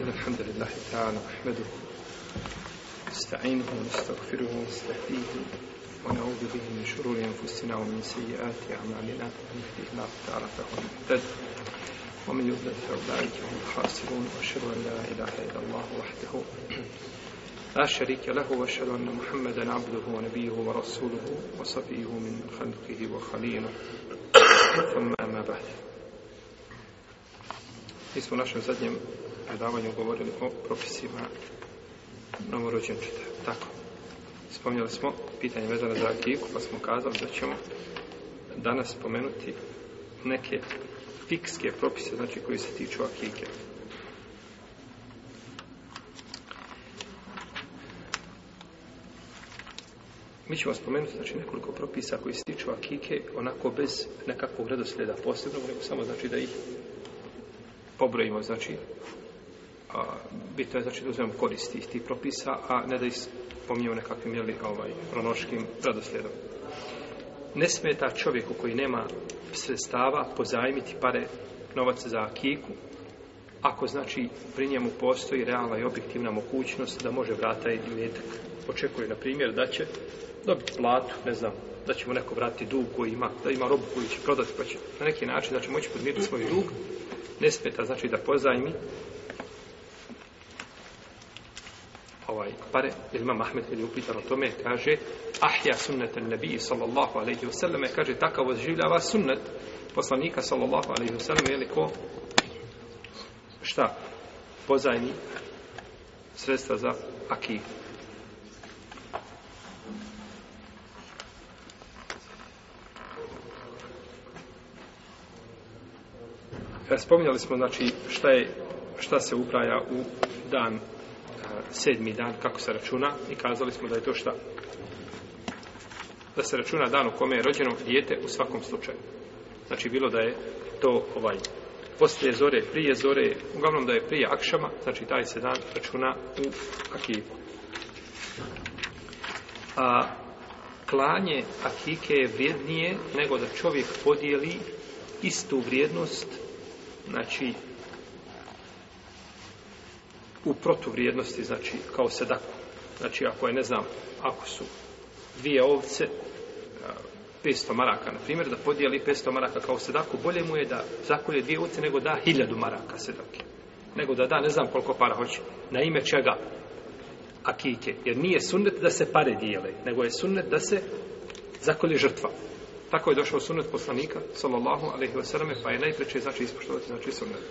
إن الحمد لله تعالى نحمده نستعينه ونستغفره ونستهديه ونعوذ به من شرور أنفسنا ومن سيئات أعمالنا من يهده الله تعالى فهو المهتد ومن يضلل فأولئك هم الخاسرون وأشهد أن لا إله إلا الله وحده لا شريك له وأشهد أن محمدا عبده ونبيه ورسوله وصفيه من خلقه وخليله ثم أما بعد Mi smo u našem zadnjem predavanju govorili o propisima novorođenčeta. Tako. Spomnjali smo pitanje vezane za akijiku, pa smo kazali da ćemo danas spomenuti neke fikske propise, znači koji se tiču akijike. Mi ćemo spomenuti znači, nekoliko propisa koji se tiču akike, onako bez nekakvog redosljeda posebnog, nego samo znači da ih pobrojimo, znači a, bitno je znači da uzmemo korist iz tih propisa, a ne da ispomnijemo nekakvim jeli, ovaj, pronoškim radosljedom. Ne smeta čovjeku koji nema sredstava pozajmiti pare novac za akiku, ako znači pri njemu postoji realna i objektivna mogućnost da može vrata i metak. Očekuje, na primjer, da će dobiti platu, ne znam, da će mu neko vratiti dug koji ima, da ima robu koju će prodati, pa će na neki način, znači, moći podmiriti svoj dug, ne smeta, znači, da pozajmi ovaj pare ilma Mahmed ili upitan o tome kaže ahja sunnetan nebi sallallahu alaihi wa sallam kaže takav oživljava sunnet poslanika sallallahu alaihi wa sallam ili ko šta pozajni sredstva za akiv e, Spominjali smo znači šta je šta se upraja u dan sedmi dan, kako se računa, i kazali smo da je to šta? Da se računa dan u kome je rođeno dijete u svakom slučaju. Znači, bilo da je to ovaj, poslije zore, prije zore, uglavnom da je prije akšama, znači taj se dan računa u akiku. A, klanje akike je vrijednije nego da čovjek podijeli istu vrijednost znači u protuvrijednosti, znači, kao sedaku. Znači, ako je, ne znam, ako su dvije ovce, 500 e, maraka, na primjer, da podijeli 500 maraka kao sedaku, bolje mu je da zakolje dvije ovce nego da hiljadu maraka sedake. Nego da da, ne znam koliko para hoće. Na ime čega? Akike. Jer nije sunnet da se pare dijele, nego je sunnet da se zakolje žrtva. Tako je došao sunnet poslanika, sallallahu alaihi wa sallam, pa je najpreče znači ispoštovati, znači sunnet.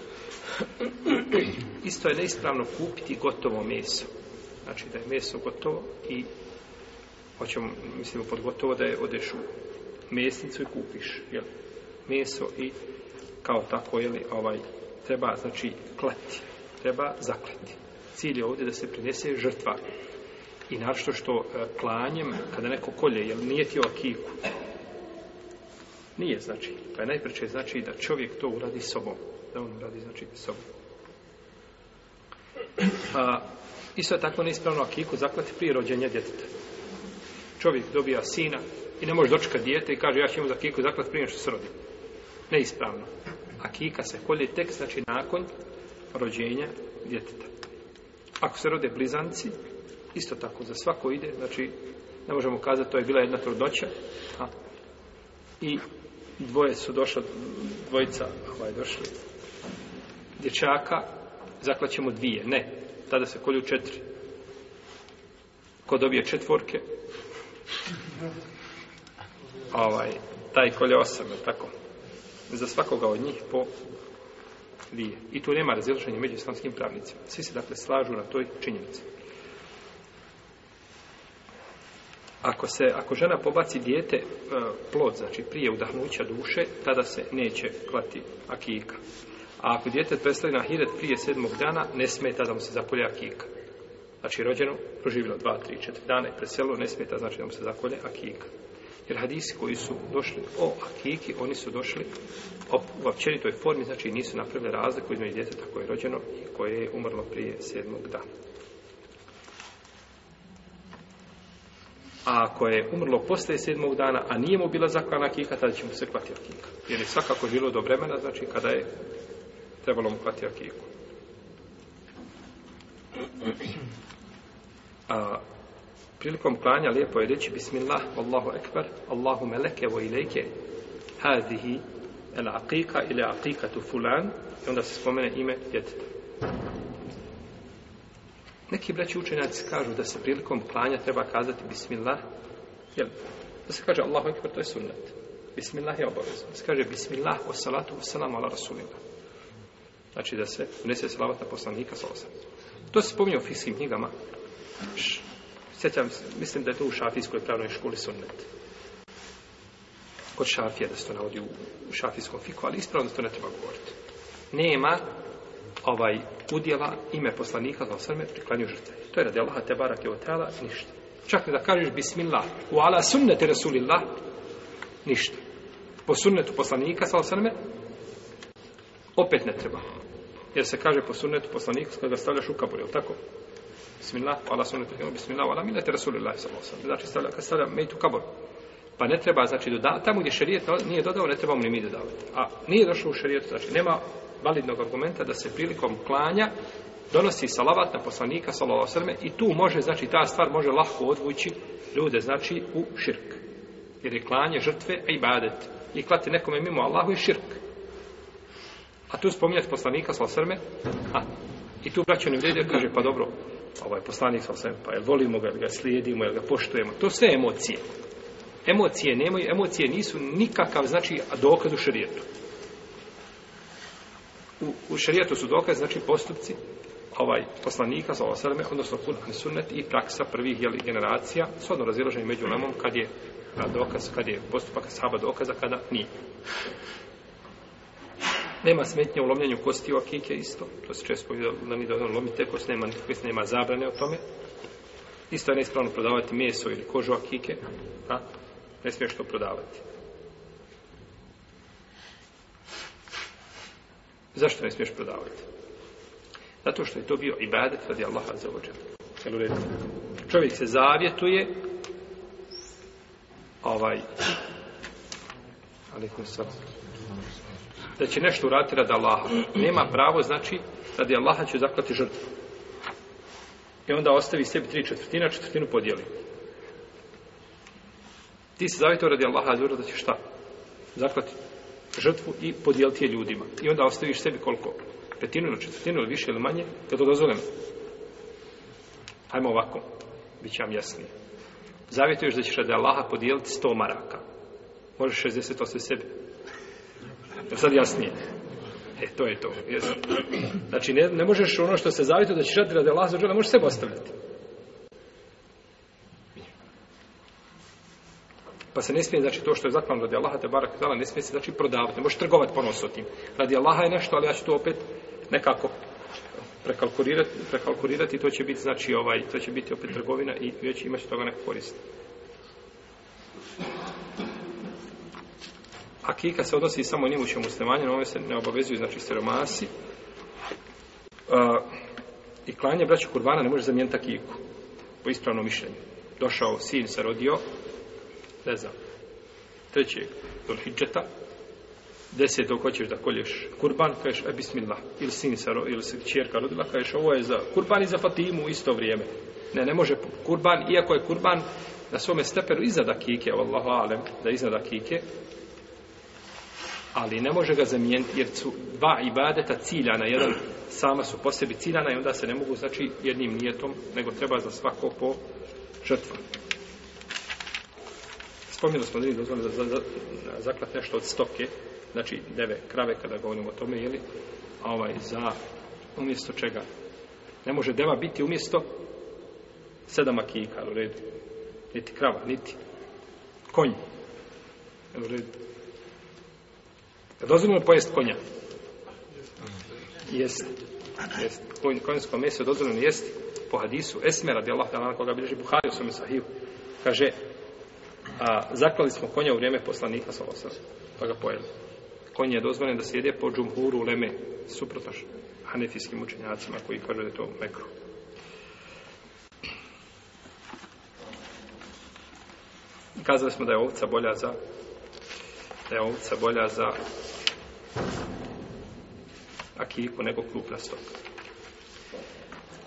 Isto je neispravno kupiti gotovo meso. Znači da je meso gotovo i hoćemo, mislimo pod gotovo da je odeš u mesnicu i kupiš jel? meso i kao tako je li ovaj treba znači klati treba zakleti cilj je ovdje da se prinese žrtva i našto što e, klanjem kada neko kolje jel nije ti akiku nije znači pa je najpreče znači da čovjek to uradi sobom da on radi znači sobu. A, isto je tako neispravno akiku zaklati prije rođenja djeteta. Čovjek dobija sina i ne može dočekati djete i kaže ja ću imam za akiku zaklati prije što se rodi. Neispravno. Akika se kolje tek znači nakon rođenja djeteta. Ako se rode blizanci, isto tako za svako ide, znači ne možemo kazati to je bila jedna trudnoća a, i dvoje su došla, dvojica ovaj, došli dječaka zaklaćemo dvije. Ne, tada se kolju četiri. Ko dobije četvorke? Ovaj, taj kolje osam, tako? Za svakoga od njih po dvije. I tu nema razilišanja među islamskim pravnicima. Svi se dakle slažu na toj činjenici. Ako se ako žena pobaci dijete e, plod, znači prije udahnuća duše, tada se neće klati akika. A ako djete prestaje na hiret prije sedmog dana, ne smeta da mu se zakolje akika. Znači rođeno, proživilo dva, tri, četiri dana i preselilo, ne smeta znači da mu se zakolje akika. Jer hadisi koji su došli o akiki, oni su došli op, u općenitoj formi, znači nisu napravili razliku između djeteta koje je rođeno i koje je umrlo prije sedmog dana. A ako je umrlo posle sedmog dana, a nije mu bila zaklana kika, tada će mu se kvati akika. Jer je svakako bilo do vremena, znači kada je trebalo mu klati akiku. A, prilikom klanja lijepo je reći Bismillah, Allahu Ekber, Allahu Meleke, vo ilike, hazihi, el aqika ili aqika tu fulan, i onda se spomene ime djeteta. Neki braći učenjaci kažu da se prilikom klanja treba kazati Bismillah, jel, da se kaže Allahu Ekber, to je sunnet. Bismillah je obavezno. Da se kaže Bismillah, o salatu, o salamu, ala rasulina znači da se unese salavat na poslanika sa To se spominje u fiskim knjigama. Sjećam, mislim da je to u šafijskoj pravnoj školi sunnet. Kod šafija da se to navodi u šafijskom fiku, ali ispravno da to ne treba govoriti. Nema ovaj udjela ime poslanika za osrme priklanju žrtve. To je radi Allaha te barak je otela, ništa. Čak ne da kažeš bismillah, u ala sunnete rasulillah, ništa. Po sunnetu poslanika sa osrme, opet ne treba govoriti jer se kaže po sunnetu poslanika kada ga stavljaš u kabur, je li tako? Bismillah, ala sunnetu, ima bismillah, ala minete Rasulillah, sallahu sallam. Znači, stavlja, kad stavlja mejt u kabur, pa ne treba, znači, doda, tamo gdje šarijet nije dodao, ne treba mu ni mi dodavati. A nije došlo u šarijetu, znači, nema validnog argumenta da se prilikom klanja donosi salavat na poslanika, sallahu sallam, i tu može, znači, ta stvar može lahko odvući ljude, znači, u širk. Jer je klanje žrtve, a ibadet. I klati nekome mimo Allahu je širk. A tu spominjati poslanika sa srme, a, i tu braćo ne vrede, kaže, pa dobro, ovaj poslanik sa srme, pa jel volimo ga, jel ga slijedimo, jel ga poštujemo, to sve emocije. Emocije nemaju, emocije nisu nikakav, znači, dokaz u šarijetu. U, u šarijetu su dokaz, znači, postupci ovaj poslanika sa srme, odnosno kunan sunnet i praksa prvih jeli, generacija, svodno razilaženje među lemom, kad je dokaz, kad je postupak saba dokaza, kada nije. Nema smetnje u lomljenju kosti o kike isto. To se često da mi dozvoljeno lomite kost, nema nikakve, nema zabrane o tome. Isto je neispravno prodavati meso ili kožu o kike. A? Ne smiješ to prodavati. Zašto ne smiješ prodavati? Zato što je to bio ibadet radi Allaha za ođe. Čovjek se zavjetuje ovaj ali ko sad da će nešto uraditi radi Allaha. Nema pravo, znači, radi Allaha će zaklati žrtvu. I onda ostavi sebi tri četvrtina, četvrtinu podijeli. Ti se zavito radi Allaha, zvrlo da će šta? Zaklati žrtvu i podijeliti je ljudima. I onda ostaviš sebi koliko? Petinu ili četvrtinu ili više ili manje, da to dozvolim. Hajmo ovako, bit će vam jasnije. Zavjetuješ da ćeš radi Allaha podijeliti 100 maraka. Možeš 60 ostaviti sebi. Jel sad jasnije? E, to je to. Jesu. Znači, ne, ne možeš ono što se zavito da ćeš raditi radi Allah za žele, možeš sebe ostavljati. Pa se ne smije, znači, to što je zaklano radi Allaha, te barak ne smije se, znači, prodavati. Ne možeš trgovati ponos o tim. Radi Allaha je nešto, ali ja ću to opet nekako prekalkulirati, prekalkulirati to će biti, znači, ovaj, to će biti opet trgovina i već imaš toga neko koristiti akika se odnosi samo njemu što muslimanje, na ove se ne obavezuju, znači steromasi. A, I klanje braća kurbana ne može zamijeniti akiku, po ispravnom mišljenju. Došao sin, se rodio, ne znam, trećeg dolhidžeta, desetog hoćeš da kolješ kurban, kažeš, e, bismillah, ili sin se rodio, ili se čerka rodila, kažeš, ovo je za kurban i za fatimu u isto vrijeme. Ne, ne može kurban, iako je kurban na svome stepenu iznad akike, Allahu alem, da iznad akike, ali ne može ga zamijeniti jer su dva ibadeta ciljana jedan sama su po sebi ciljana i onda se ne mogu znači jednim nijetom nego treba za svako po žrtva spomenuli smo da nije dozvoljeno da zaklat nešto od stoke znači deve krave kada govorimo o tome jeli, a ovaj za umjesto čega ne može deva biti umjesto sedama kika u redu niti krava, niti konj u redu Je dozvoljeno pojest konja? Jest. jest. Konj, konjsko meso je dozvoljeno jest po hadisu Esme radi Allah da koga bilježi Buhari u svome sahiju. Kaže, a, zaklali smo konja u vrijeme poslanika sa osam, pa ga pojeli. Konj je dozvoljen da sjede po džumhuru u leme, suprotno hanefijskim učenjacima koji kažu da je to mekru. kazali smo da je ovca bolja za da je ovca bolja za akiku, nego krupna stoka.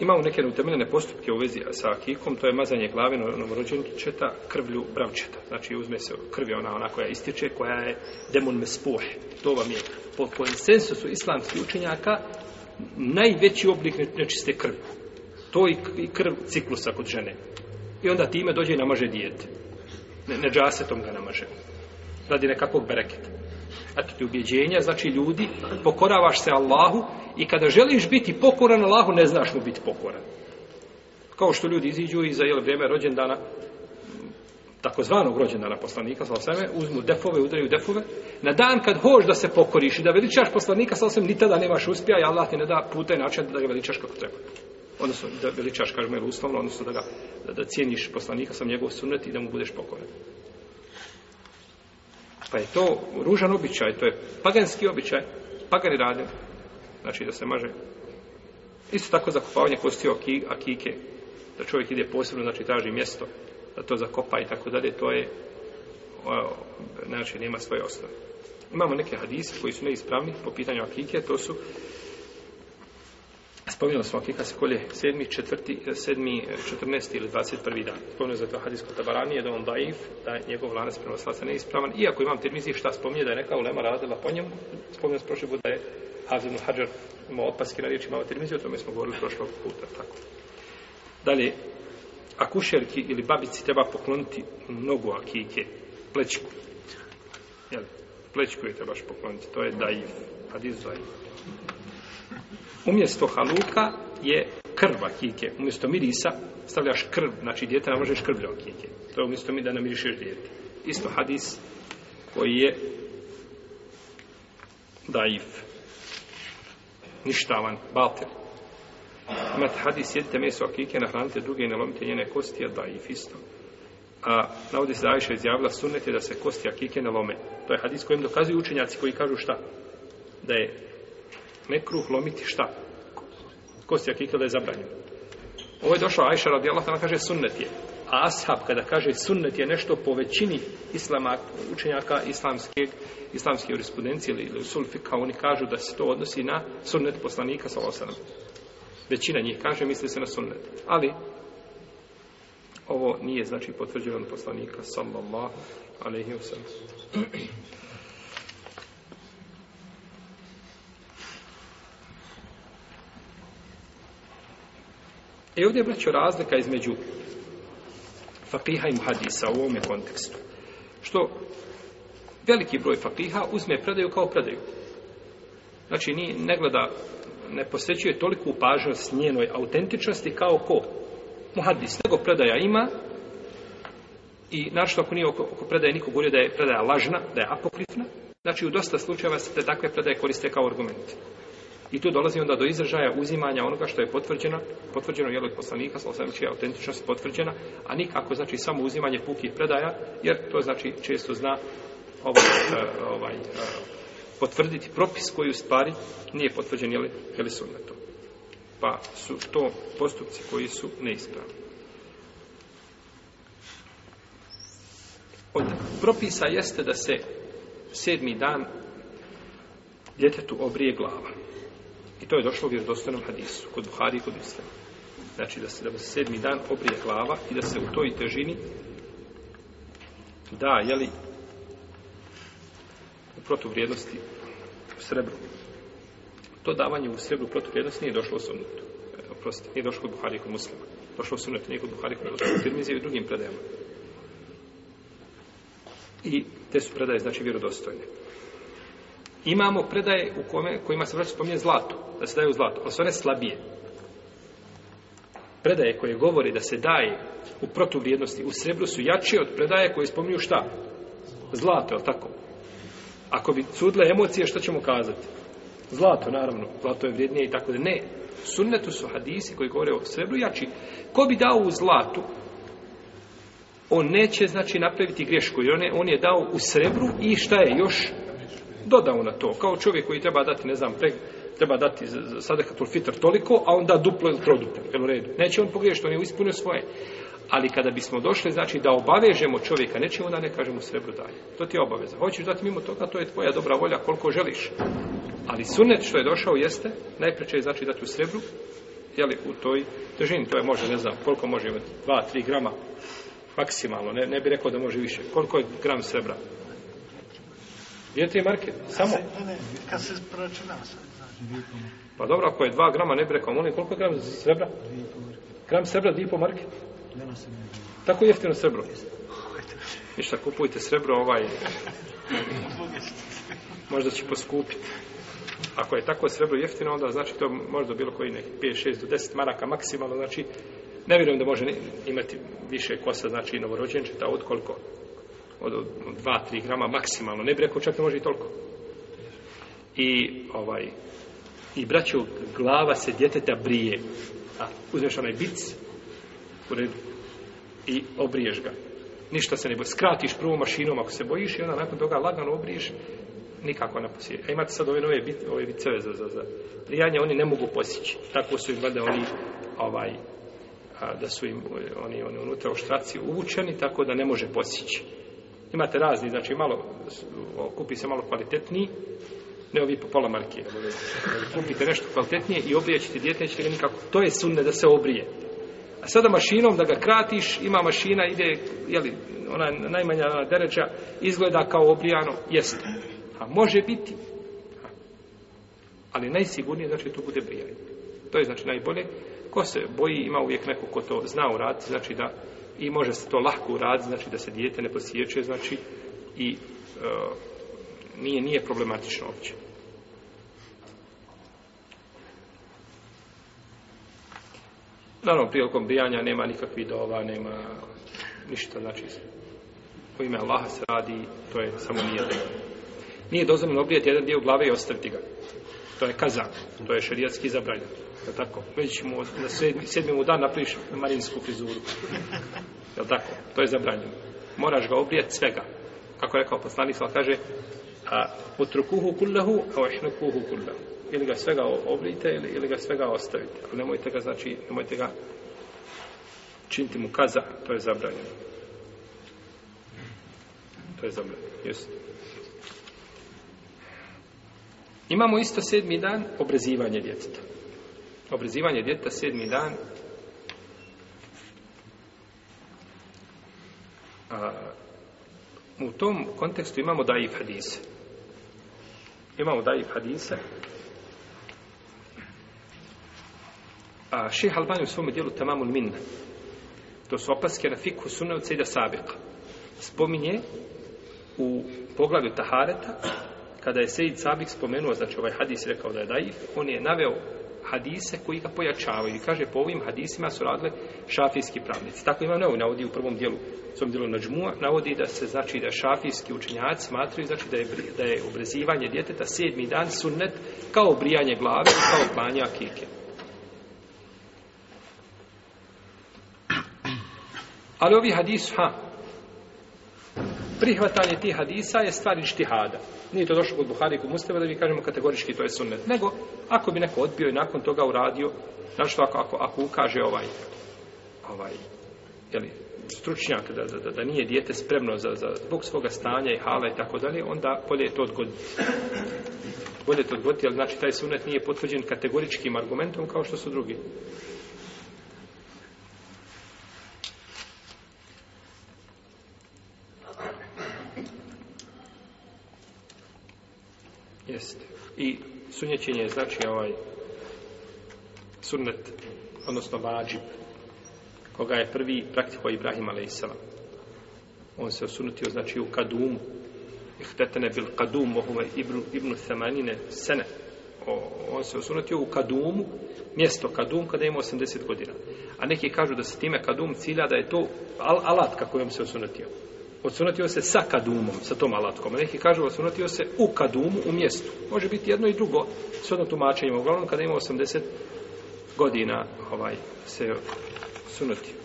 Imamo neke neutemeljene postupke u vezi sa akikom, to je mazanje glave na onom rođenčeta krvlju bravčeta. Znači uzme se krv je ona, ona koja ističe, koja je demon mespoh. To vam je po konsensusu islamskih učenjaka najveći oblik nečiste krvi. To i krv ciklusa kod žene. I onda time dođe i namaže dijete. Ne, neđasetom ga namaže. Radi nekakvog bereketa znači ubjeđenja, znači ljudi, pokoravaš se Allahu i kada želiš biti pokoran Allahu, ne znaš mu biti pokoran. Kao što ljudi iziđu i za vrijeme rođendana, takozvanog rođendana poslanika, sa osveme, uzmu defove, udaraju defove, na dan kad hoš da se pokoriš i da veličaš poslanika, sa osveme, ni tada nemaš uspija i Allah ti ne da puta i način da ga veličaš kako treba. Odnosno, da veličaš, kažemo, je uslovno, odnosno da, ga, da, da cijeniš poslanika sa njegov sunet i da mu budeš pokoran. Pa je to ružan običaj, to je paganski običaj. Pagani rade, znači da se maže. Isto tako zakopavanje kostio akike, da čovjek ide posebno, znači traži mjesto da to zakopa i tako dalje, to je, o, znači, nema svoje osnove. Imamo neke hadise koji su neispravni po pitanju akike, to su spominjali smo kada se kolje sedmi, četvrti, eh, sedmi, eh, četrnesti ili dvacet prvi dan. Spominjali za to hadijsko tabarani je da on daif, da je njegov lanac prema slaca neispravan. Iako imam termizi šta spominje da je neka ulema radila po njemu, spominjali smo prošli put da je Hazim Hadžar imao otpaske na riječi imao termizi, o tome smo govorili prošlog puta. Tako. Dalje, akušerki ili babici treba pokloniti nogu akike, plečku. Jel, plečku je trebaš pokloniti, to je daif, hadijs daif. Umjesto haluka je krva kike. Umjesto mirisa stavljaš krv, znači djete namožeš krvljom kike. To je umjesto mi da namirišeš djete. Isto hadis koji je daif. Ništavan, bater. Imate hadis, jedite meso kike, nahranite druge i ne lomite njene kosti, je daif isto. A navodi se da Aisha izjavila sunnet je da se kosti akike ne lome. To je hadis kojim dokazuju učenjaci koji kažu šta? Da je mekruh lomiti šta? Kosti akikada je zabranjeno. Ovo je došlo Ajša radijallahu ta'ala kaže sunnet je. A ashab kada kaže sunnet je nešto po većini islama, učenjaka islamske, islamske jurisprudencije ili, ili sulfika, oni kažu da se to odnosi na sunnet poslanika sa osanom. Većina njih kaže misli se na sunnet. Ali ovo nije znači potvrđeno poslanika sallallahu alaihi wa sallam. E ovdje je braćo razlika između fakiha i muhadisa u ovome kontekstu. Što veliki broj fakiha uzme predaju kao predaju. Znači, ni ne gleda, ne posvećuje toliko upažnost njenoj autentičnosti kao ko? Muhadis. Nego predaja ima i našto ako nije oko, oko predaje niko govorio da je predaja lažna, da je apokrifna, znači u dosta slučajeva se te takve predaje koriste kao argumenti. I tu dolazi onda do izražaja uzimanja onoga što je potvrđeno, potvrđeno jelog poslanika, slavim čija autentičnost potvrđena, a nikako znači samo uzimanje pukih predaja, jer to znači često zna ovaj, e, ovaj, e, potvrditi propis koji u stvari nije potvrđen jeli, jeli sunnetom. Pa su to postupci koji su neispravni. Od propisa jeste da se sedmi dan djetetu obrije glavom. I to je došlo u vjerodostanom hadisu, kod Buhari i kod Islam. Znači da se da se sedmi dan oprije glava i da se u toj težini da, jeli, u protuvrijednosti u srebru. To davanje u srebru u protuvrijednosti nije došlo osobnuto. E, oprostite, nije došlo kod Buhari i kod muslima. Došlo osobnuto nije kod Buhari i kod muslima. drugim predajama. I te su predaje, znači, vjerodostojne imamo predaje u kome, kojima se vraća spominje zlato, da se daje u zlato, ali su one slabije. Predaje koje govori da se daje u protuvrijednosti u srebru su jače od predaje koje spominju šta? Zlato, je tako? Ako bi sudle emocije, što ćemo kazati? Zlato, naravno, zlato je vrijednije i tako da ne. Sunnetu su hadisi koji govore o srebru jači. Ko bi dao u zlatu, on neće, znači, napraviti grešku. I on je, on je dao u srebru i šta je još dodao na to, kao čovjek koji treba dati, ne znam, preg, treba dati sadakatul fitr toliko, a onda duplo ili troduplo, jel u redu. Neće on pogriješiti, on je ispunio svoje. Ali kada bismo došli, znači da obavežemo čovjeka nečim, onda ne kažemo srebro dalje. To ti je obaveza. Hoćeš dati mimo toga, to je tvoja dobra volja koliko želiš. Ali sunet što je došao jeste, najpreće je znači dati u srebru, jeli, u toj držini. To je može, ne znam, koliko može imati, 2-3 grama maksimalno. Ne, ne bi rekao da može više. Koliko je gram srebra? Dvije, tri marke, samo. Kad se proračuna sad, znači, Pa dobro, ako je dva grama, ne bi rekao, molim, koliko je gram srebra? Gram srebra, dvije i pol marke. Tako jeftino srebro. Ništa, kupujte srebro ovaj. Možda će poskupiti. Ako je tako srebro jeftino, onda znači to možda bilo koji nek 5, 6 do 10 maraka maksimalno, znači ne vjerujem da može imati više kosa, znači i novorođenče, ta od koliko od 2-3 grama maksimalno, ne bi rekao čak ne može i toliko. I, ovaj, i braću, glava se djeteta brije. A, uzmeš onaj bic red, i obriješ ga. Ništa se ne boji. Skratiš prvom mašinom ako se bojiš i onda nakon toga lagano obriješ, nikako ne posije. A imate sad ove nove bit, ove biceve za, za, za prijanje, oni ne mogu posjeći. Tako su im gleda oni ovaj, a, da su im oni, oni unutra u štraci uvučeni, tako da ne može posjeći imate razni, znači malo, kupi se malo kvalitetniji, ne ovi po pola marke, kupite nešto kvalitetnije i obrijećete djete, nećete ga nikako, to je sunne da se obrije. A sada mašinom da ga kratiš, ima mašina, ide, jeli, ona najmanja deređa, izgleda kao obrijano, jeste. A može biti. A. Ali najsigurnije, znači, to bude brijanje. To je, znači, najbolje. Ko se boji, ima uvijek neko ko to zna u rad, znači da i može se to lahko uraditi, znači da se dijete ne posjeće, znači i e, nije nije problematično uopće. Naravno, prilikom brijanja nema nikakvih dova, nema ništa, znači po ime Allaha se radi, to je samo nije dova. Nije dozvoljeno obrijati jedan dio glave i ostaviti ga. To je kazan, to je šerijatski zabranjeno. Je tako? Već mu na sedmi, sedmi mu dan napriš na marinsku frizuru. Je tako? To je zabranjeno. Moraš ga obrijati svega. Kako je rekao poslanik, sada kaže a, utrukuhu kullahu, a ošnukuhu kullahu. Ili ga svega obrijte, ili, ili ga svega ostavite. Ali nemojte ga, znači, nemojte ga činiti mu kaza. To je zabranjeno. To je zabranjeno. Jesu. Imamo isto sedmi dan obrezivanje djeteta obrizivanje djeta sedmi dan a, u tom kontekstu imamo daif hadise imamo daif hadise a ših Albani u svom dijelu tamamul minna to su opaske na fikhu sunavca i da sabika spominje u poglavlju Tahareta kada je Sejid Sabik spomenuo znači ovaj hadis rekao da je daif on je naveo hadise koji ga pojačavaju. I kaže, po ovim hadisima su radile šafijski pravnici. Tako ima Neu, navodi u prvom dijelu, u svom dijelu Nađmua, navodi da se, znači, da šafijski učenjaci smatraju, znači, da je, da je obrezivanje djeteta sedmi dan sunnet kao obrijanje glave, kao planja kike. Ali ovi hadisu, ha, prihvatanje tih hadisa je stvar ištihada. Nije to došlo kod Buhari i kod Mustafa da mi kažemo kategorički to je sunnet. Nego, ako bi neko odbio i nakon toga uradio, znači ako, ako, ako ukaže ovaj, ovaj jeli, stručnjak da, da, da, da nije dijete spremno za, za, zbog svoga stanja i hala i tako dalje, onda bolje je to odgoditi. Bolje je to odgoditi, ali znači taj sunnet nije potvrđen kategoričkim argumentom kao što su drugi. sunjećenje je znači ovaj sunnet, odnosno vađib, koga je prvi praktiko Ibrahim a.s. On se osunutio znači u kadumu, ihtetene bil kadum, mohume ibnu, ibnu themanine sene. O, on se osunutio u kadumu, mjesto kadum kada ima 80 godina. A neki kažu da se time kadum cilja da je to al alatka kojom se osunutio osvrnutio se sa kadumom, sa tom alatkom. Neki kažu osvrnutio se u kadumu, u mjestu. Može biti jedno i drugo, s odno tumačenjem. Uglavnom, kada ima 80 godina, ovaj, se osvrnutio.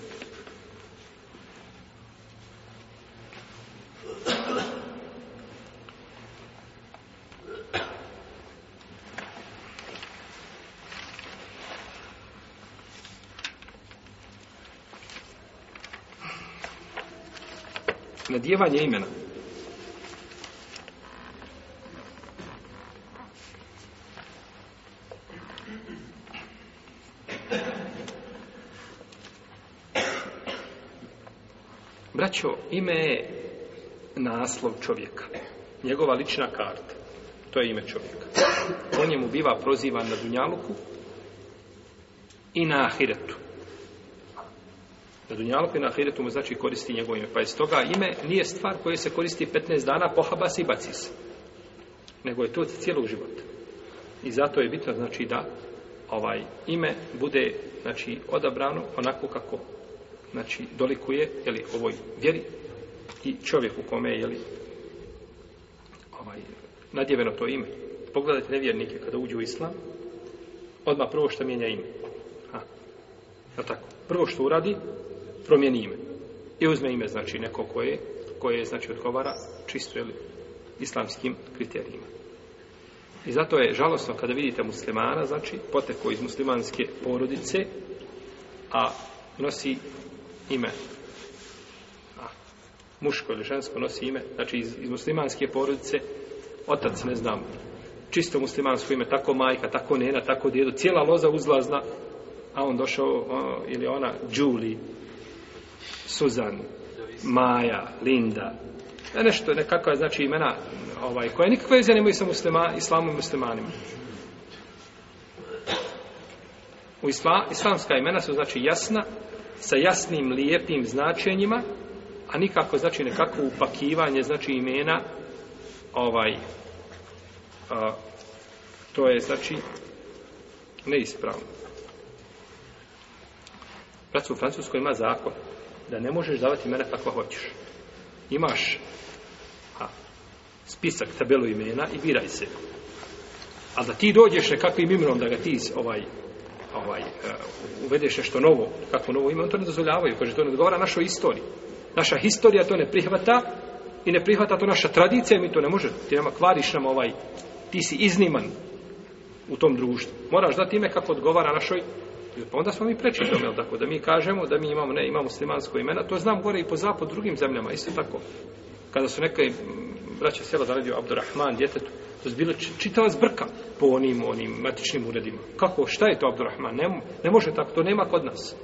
razumijevanje imena. Braćo, ime je naslov čovjeka. Njegova lična karta. To je ime čovjeka. On je mu biva prozivan na Dunjaluku i na Ahiretu. Na dunjalku i na ahiretu mu znači koristi njegovo ime. Pa iz toga ime nije stvar koje se koristi 15 dana po habas i bacis. Nego je to cijelo život. I zato je bitno znači da ovaj ime bude znači odabrano onako kako znači dolikuje jeli, ovoj vjeri i čovjek u kome je jeli, ovaj, nadjeveno to ime. Pogledajte nevjernike kada uđu u islam, odmah prvo što mijenja ime. Ha. Ja tako. Prvo što uradi, promijeni ime. I uzme ime, znači, neko koje, koje znači, odgovara čisto ili islamskim kriterijima. I zato je žalostno kada vidite muslimana, znači, poteko iz muslimanske porodice, a nosi ime. A, muško ili žensko nosi ime, znači, iz, iz muslimanske porodice, otac, ne znam, čisto muslimansko ime, tako majka, tako nena, tako djedo, cijela loza uzlazna, a on došao, o, ili ona, Julie, Suzan, Maja, Linda, e, nešto, nekakva znači imena ovaj, koja nikakve veze nemaju sa muslima, islamom i muslimanima. U isla, islamska imena su znači jasna, sa jasnim, lijepim značenjima, a nikako znači nekako upakivanje znači imena ovaj a, to je znači neispravno. Pracu u Francuskoj ima zakon da ne možeš davati imena kakva hoćeš. Imaš ha, spisak, tabelu imena i biraj se. A da ti dođeš nekakvim imenom da ga ti ovaj, ovaj, uh, uvedeš nešto novo, kakvo novo ime, on to ne dozvoljavaju. Kaže, to ne odgovara našoj istoriji. Naša historija to ne prihvata i ne prihvata to naša tradicija i mi to ne može. Ti nema kvariš nam ovaj, ti si izniman u tom društvu. Moraš dati ime kako odgovara našoj Pa onda smo mi preči tome, tako da mi kažemo da mi imamo, ne, imamo muslimansko imena. To znam gore i po zapad drugim zemljama, isto tako. Kada su neke braće sela zaradio Abdurrahman djetetu, to je bilo čitava zbrka po onim, onim matičnim uredima. Kako, šta je to Abdurrahman? Ne, ne može tako, to nema kod nas.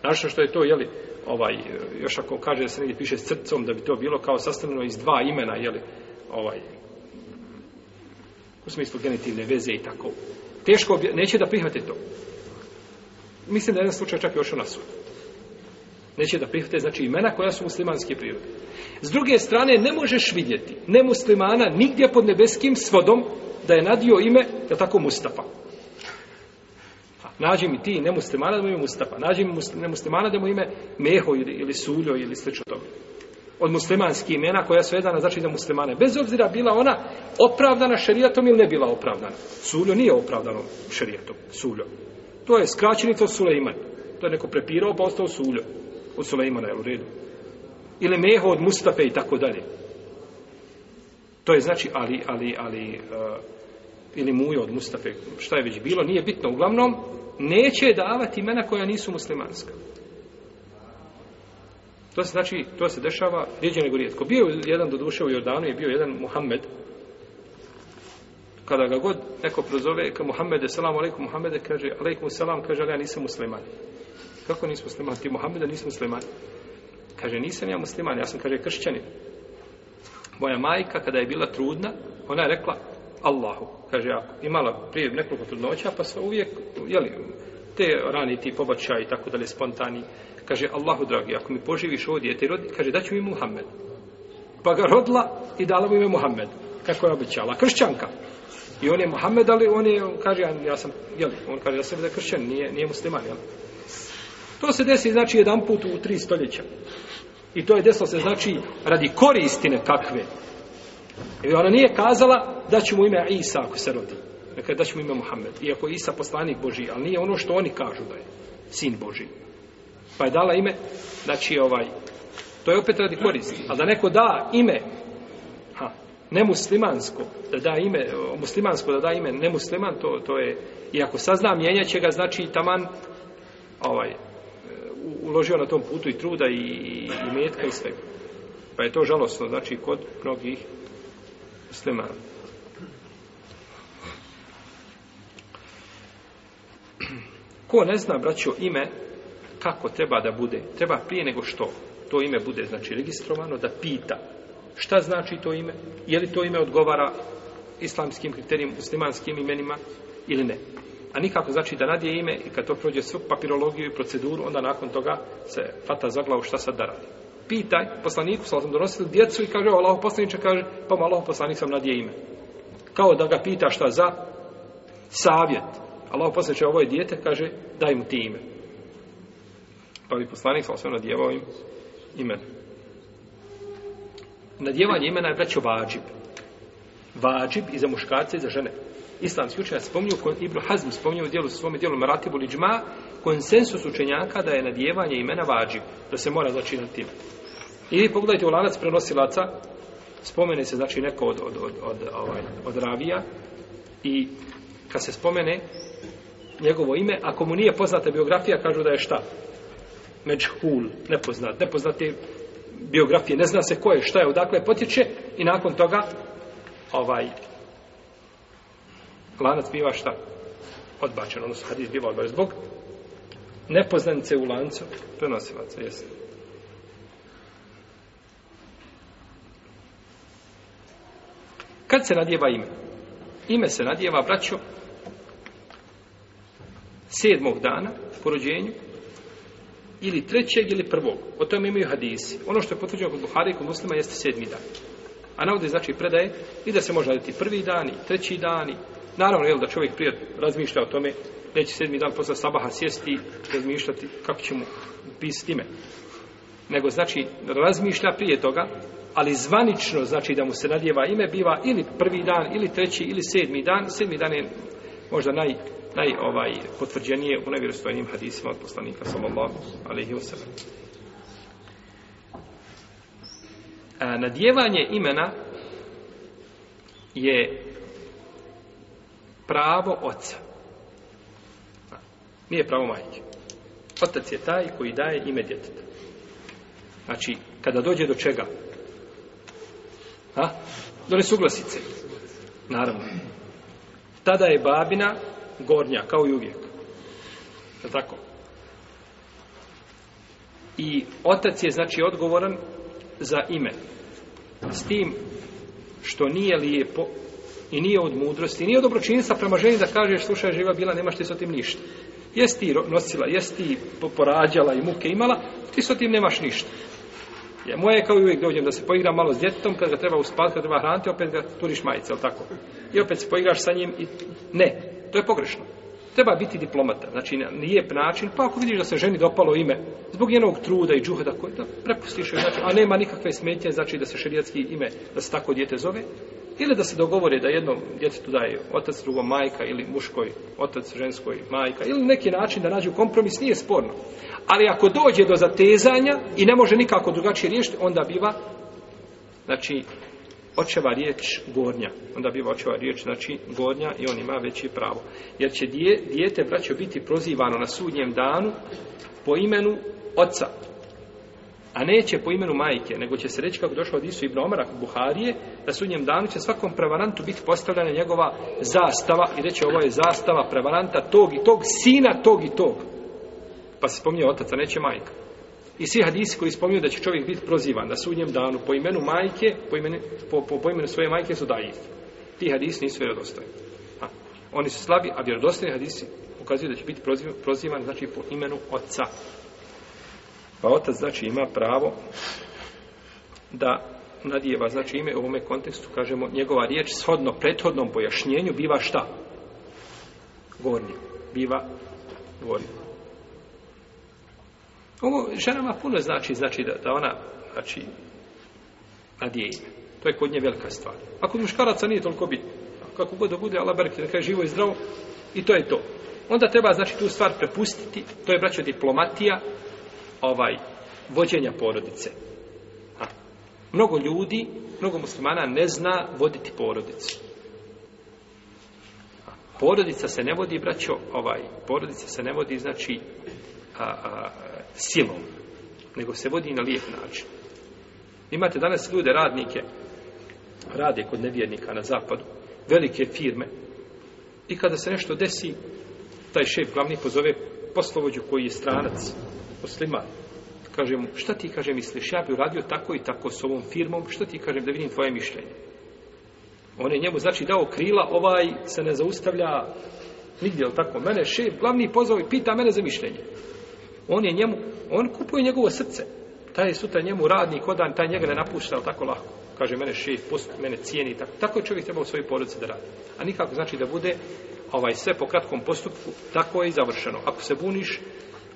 Znaš što je to, jeli, ovaj, još ako kaže da se negdje piše s crcom, da bi to bilo kao sastavljeno iz dva imena, jeli, ovaj, u smislu genitivne veze i tako teško neće da prihvate to. Mislim da jedan slučaj čak još na sud. Neće da prihvate znači imena koja su muslimanske prirode. S druge strane ne možeš vidjeti nemuslimana nigdje pod nebeskim svodom da je nadio ime da tako Mustafa. Nađi mi ti nemuslimana da mu ime Mustafa. Nađi mi nemuslimana da mu ime Meho ili, ili Suljo ili slično tome od muslimanskih imena koja su jedana znači da muslimane. Bez obzira bila ona opravdana šerijatom ili ne bila opravdana. Suljo nije opravdano šerijatom. Suljo. To je skraćenica od Sulejmana. To je neko prepirao pa ostao Suljo. Od Sulejmana je u redu. Ili Meho od Mustafe i tako dalje. To je znači ali, ali, ali... Uh, ili Mujo od Mustafe, šta je već bilo, nije bitno. Uglavnom, neće davati imena koja nisu muslimanska. To se znači, to se dešava rijeđe nego rijetko. Bio jedan do duše u Jordanu je bio jedan Muhammed. Kada ga god neko prozove, ka Muhammede, salamu alaikum Muhammede, kaže, alaikum salam, kaže, ali ja nisam musliman. Kako nisam musliman? Ti Muhammede nisam musliman. Kaže, nisam ja musliman, ja sam, kaže, kršćanin. Moja majka, kada je bila trudna, ona je rekla, Allahu, kaže, ja imala prije nekoliko trudnoća, pa sve uvijek, jeli, te rani, ti pobačaj, tako da li spontani, Kaže, Allahu dragi, ako mi poživiš ovo djete i rodi, kaže, daću mi Muhammed. Pa ga rodila i dala mu ime Muhammed. Kako je običala? Kršćanka. I on je Muhammed, ali on je, on kaže, ja, ja sam, jel, on kaže, ja sam da je kršćan, nije, nije musliman, jel? To se desi, znači, jedan put u tri stoljeća. I to je desilo se, znači, radi koristine kakve. I ona nije kazala da će mu ime Isa ako se rodi. Dakle, da će mu ime Muhammed. Iako je Isa poslanik Boži, ali nije ono što oni kažu da je sin Boži pa je dala ime znači ovaj to je opet radi koristi ali da neko da ime ha, nemuslimansko da da ime muslimansko da da ime nemusliman to, to je i ako sazna mijenjat će ga znači taman ovaj uložio na tom putu i truda i, i metka i sve pa je to žalostno znači kod mnogih muslimana ko ne zna braćo ime kako treba da bude, treba prije nego što to ime bude, znači, registrovano, da pita šta znači to ime, je li to ime odgovara islamskim kriterijima, muslimanskim imenima ili ne. A nikako znači da nadje ime i kad to prođe svu papirologiju i proceduru, onda nakon toga se fata za glavu šta sad da radi. Pitaj poslaniku, sam donosili djecu i kaže, Allaho poslaniče, kaže, pa malo poslanik sam nadje ime. Kao da ga pita šta za savjet. Allaho poslaniče, ovo je djete, kaže, daj mu ti ime pa bi poslanik sam sve nadjevao im imen. Nadjevanje imena je braćo vađib. Vađib i za muškarce i za žene. Islamski učenja spominju, Ibn Hazm spominju u dijelu, svome dijelu Maratibu Lidžma, konsensus učenjaka da je nadjevanje imena vađib, da se mora začinati ime. I vi pogledajte u lanac prenosilaca, spomene se znači neko od, od, od, od, ovaj, od ravija i kad se spomene njegovo ime, ako mu nije poznata biografija, kažu da je šta? međhul, nepoznat, nepoznate biografije, ne zna se ko je, šta je, odakle potječe i nakon toga ovaj lanac biva šta? Odbačen, odnosno hadis biva odbačen zbog nepoznanice u lancu prenosilaca, jesu. Kad se nadjeva ime? Ime se nadjeva, braćo, sedmog dana po rođenju ili trećeg ili prvog. O tome imaju hadisi. Ono što je potvrđeno kod Buhari i kod muslima jeste sedmi dan. A navode znači predaje i da se može raditi prvi dan i treći dan. I... Naravno, jel da čovjek prije razmišlja o tome, neće sedmi dan posle sabaha sjesti i razmišljati kako će mu pisati time. Nego znači razmišlja prije toga, ali zvanično znači da mu se nadjeva ime biva ili prvi dan, ili treći, ili sedmi dan. Sedmi dan je možda naj, naj ovaj potvrđenije u najvjerojatnijim hadisima od poslanika sallallahu alejhi ve sellem. Nadjevanje imena je pravo oca. Nije pravo majke. Otac je taj koji daje ime djeteta. Znači, kada dođe do čega? Ha? Do nesuglasice. Naravno. Tada je babina gornja, kao i uvijek. Je tako? I otac je, znači, odgovoran za ime. S tim što nije lijepo i nije od mudrosti, nije od dobročinjstva prema ženi da kažeš, slušaj, živa bila, nemaš ti s tim ništa. Jesi ti nosila, jesi ti porađala i muke imala, ti s tim nemaš ništa. Ja, moje je kao i uvijek dođem da se poigram malo s djetom, kad ga treba uspati, kad treba hraniti, opet ga turiš majice, tako? I opet se poigraš sa njim i ne, To je pogrešno. Treba biti diplomata. Znači, nije način, pa ako vidiš da se ženi dopalo ime, zbog njenog truda i džuheda, koje, da prepustiš joj, znači, a nema nikakve smetje, znači da se šerijatski ime, da se tako djete zove, ili da se dogovore da jednom djetetu daje otac drugom majka, ili muškoj otac ženskoj majka, ili neki način da nađu kompromis, nije sporno. Ali ako dođe do zatezanja i ne može nikako drugačije riješiti, onda biva, znači, očeva riječ gornja. Onda biva očeva riječ, znači gornja i on ima veći pravo. Jer će dje, dijete, braćo, biti prozivano na sudnjem danu po imenu oca. A neće po imenu majke, nego će se reći kako došlo od Isu Ibn Omara Buharije, da sudnjem danu će svakom prevarantu biti postavljena njegova zastava i reći ovo je zastava prevaranta tog i tog, sina tog i tog. Pa se spominje otaca, neće majka. I svi hadisi koji spominju da će čovjek biti prozivan na sudnjem danu po imenu majke, po imenu, po, po, po imenu svoje majke su dajiv. Ti hadisi nisu vjerodostojni. Ha. Oni su slabi, a vjerodostojni hadisi ukazuju da će biti prozivan, prozivan znači po imenu oca. Pa otac znači ima pravo da nadijeva znači ime u ovome kontekstu, kažemo, njegova riječ shodno prethodnom pojašnjenju biva šta? Gornji. Biva gornji. Ovo ženama puno znači, znači da, da ona, znači, nadije ime. To je kod nje velika stvar. A kod muškaraca nije toliko bitno. Kako god da bude, ala berke, da kaže živo i zdravo, i to je to. Onda treba, znači, tu stvar prepustiti, to je, braćo, diplomatija, ovaj, vođenja porodice. A, mnogo ljudi, mnogo muslimana ne zna voditi porodicu. A, porodica se ne vodi, braćo, ovaj, porodica se ne vodi, znači, a, a, silom, nego se vodi na lijep način. Imate danas ljude, radnike, rade kod nevjernika na zapadu, velike firme, i kada se nešto desi, taj šef glavni pozove poslovođu koji je stranac, poslima, kaže mu, šta ti, kaže, misliš, ja bi uradio tako i tako s ovom firmom, šta ti, kažem, da vidim tvoje mišljenje. On je njemu, znači, dao krila, ovaj se ne zaustavlja nigdje, ali tako, mene šef glavni pozove i pita mene za mišljenje on je njemu, on kupuje njegovo srce. Taj je sutra njemu radnik odan, taj njega ne napušta, tako lako. Kaže, mene šef, post, mene cijeni, tako. Tako je čovjek trebao u svojoj porodici da radi. A nikako znači da bude ovaj sve po kratkom postupku, tako je i završeno. Ako se buniš,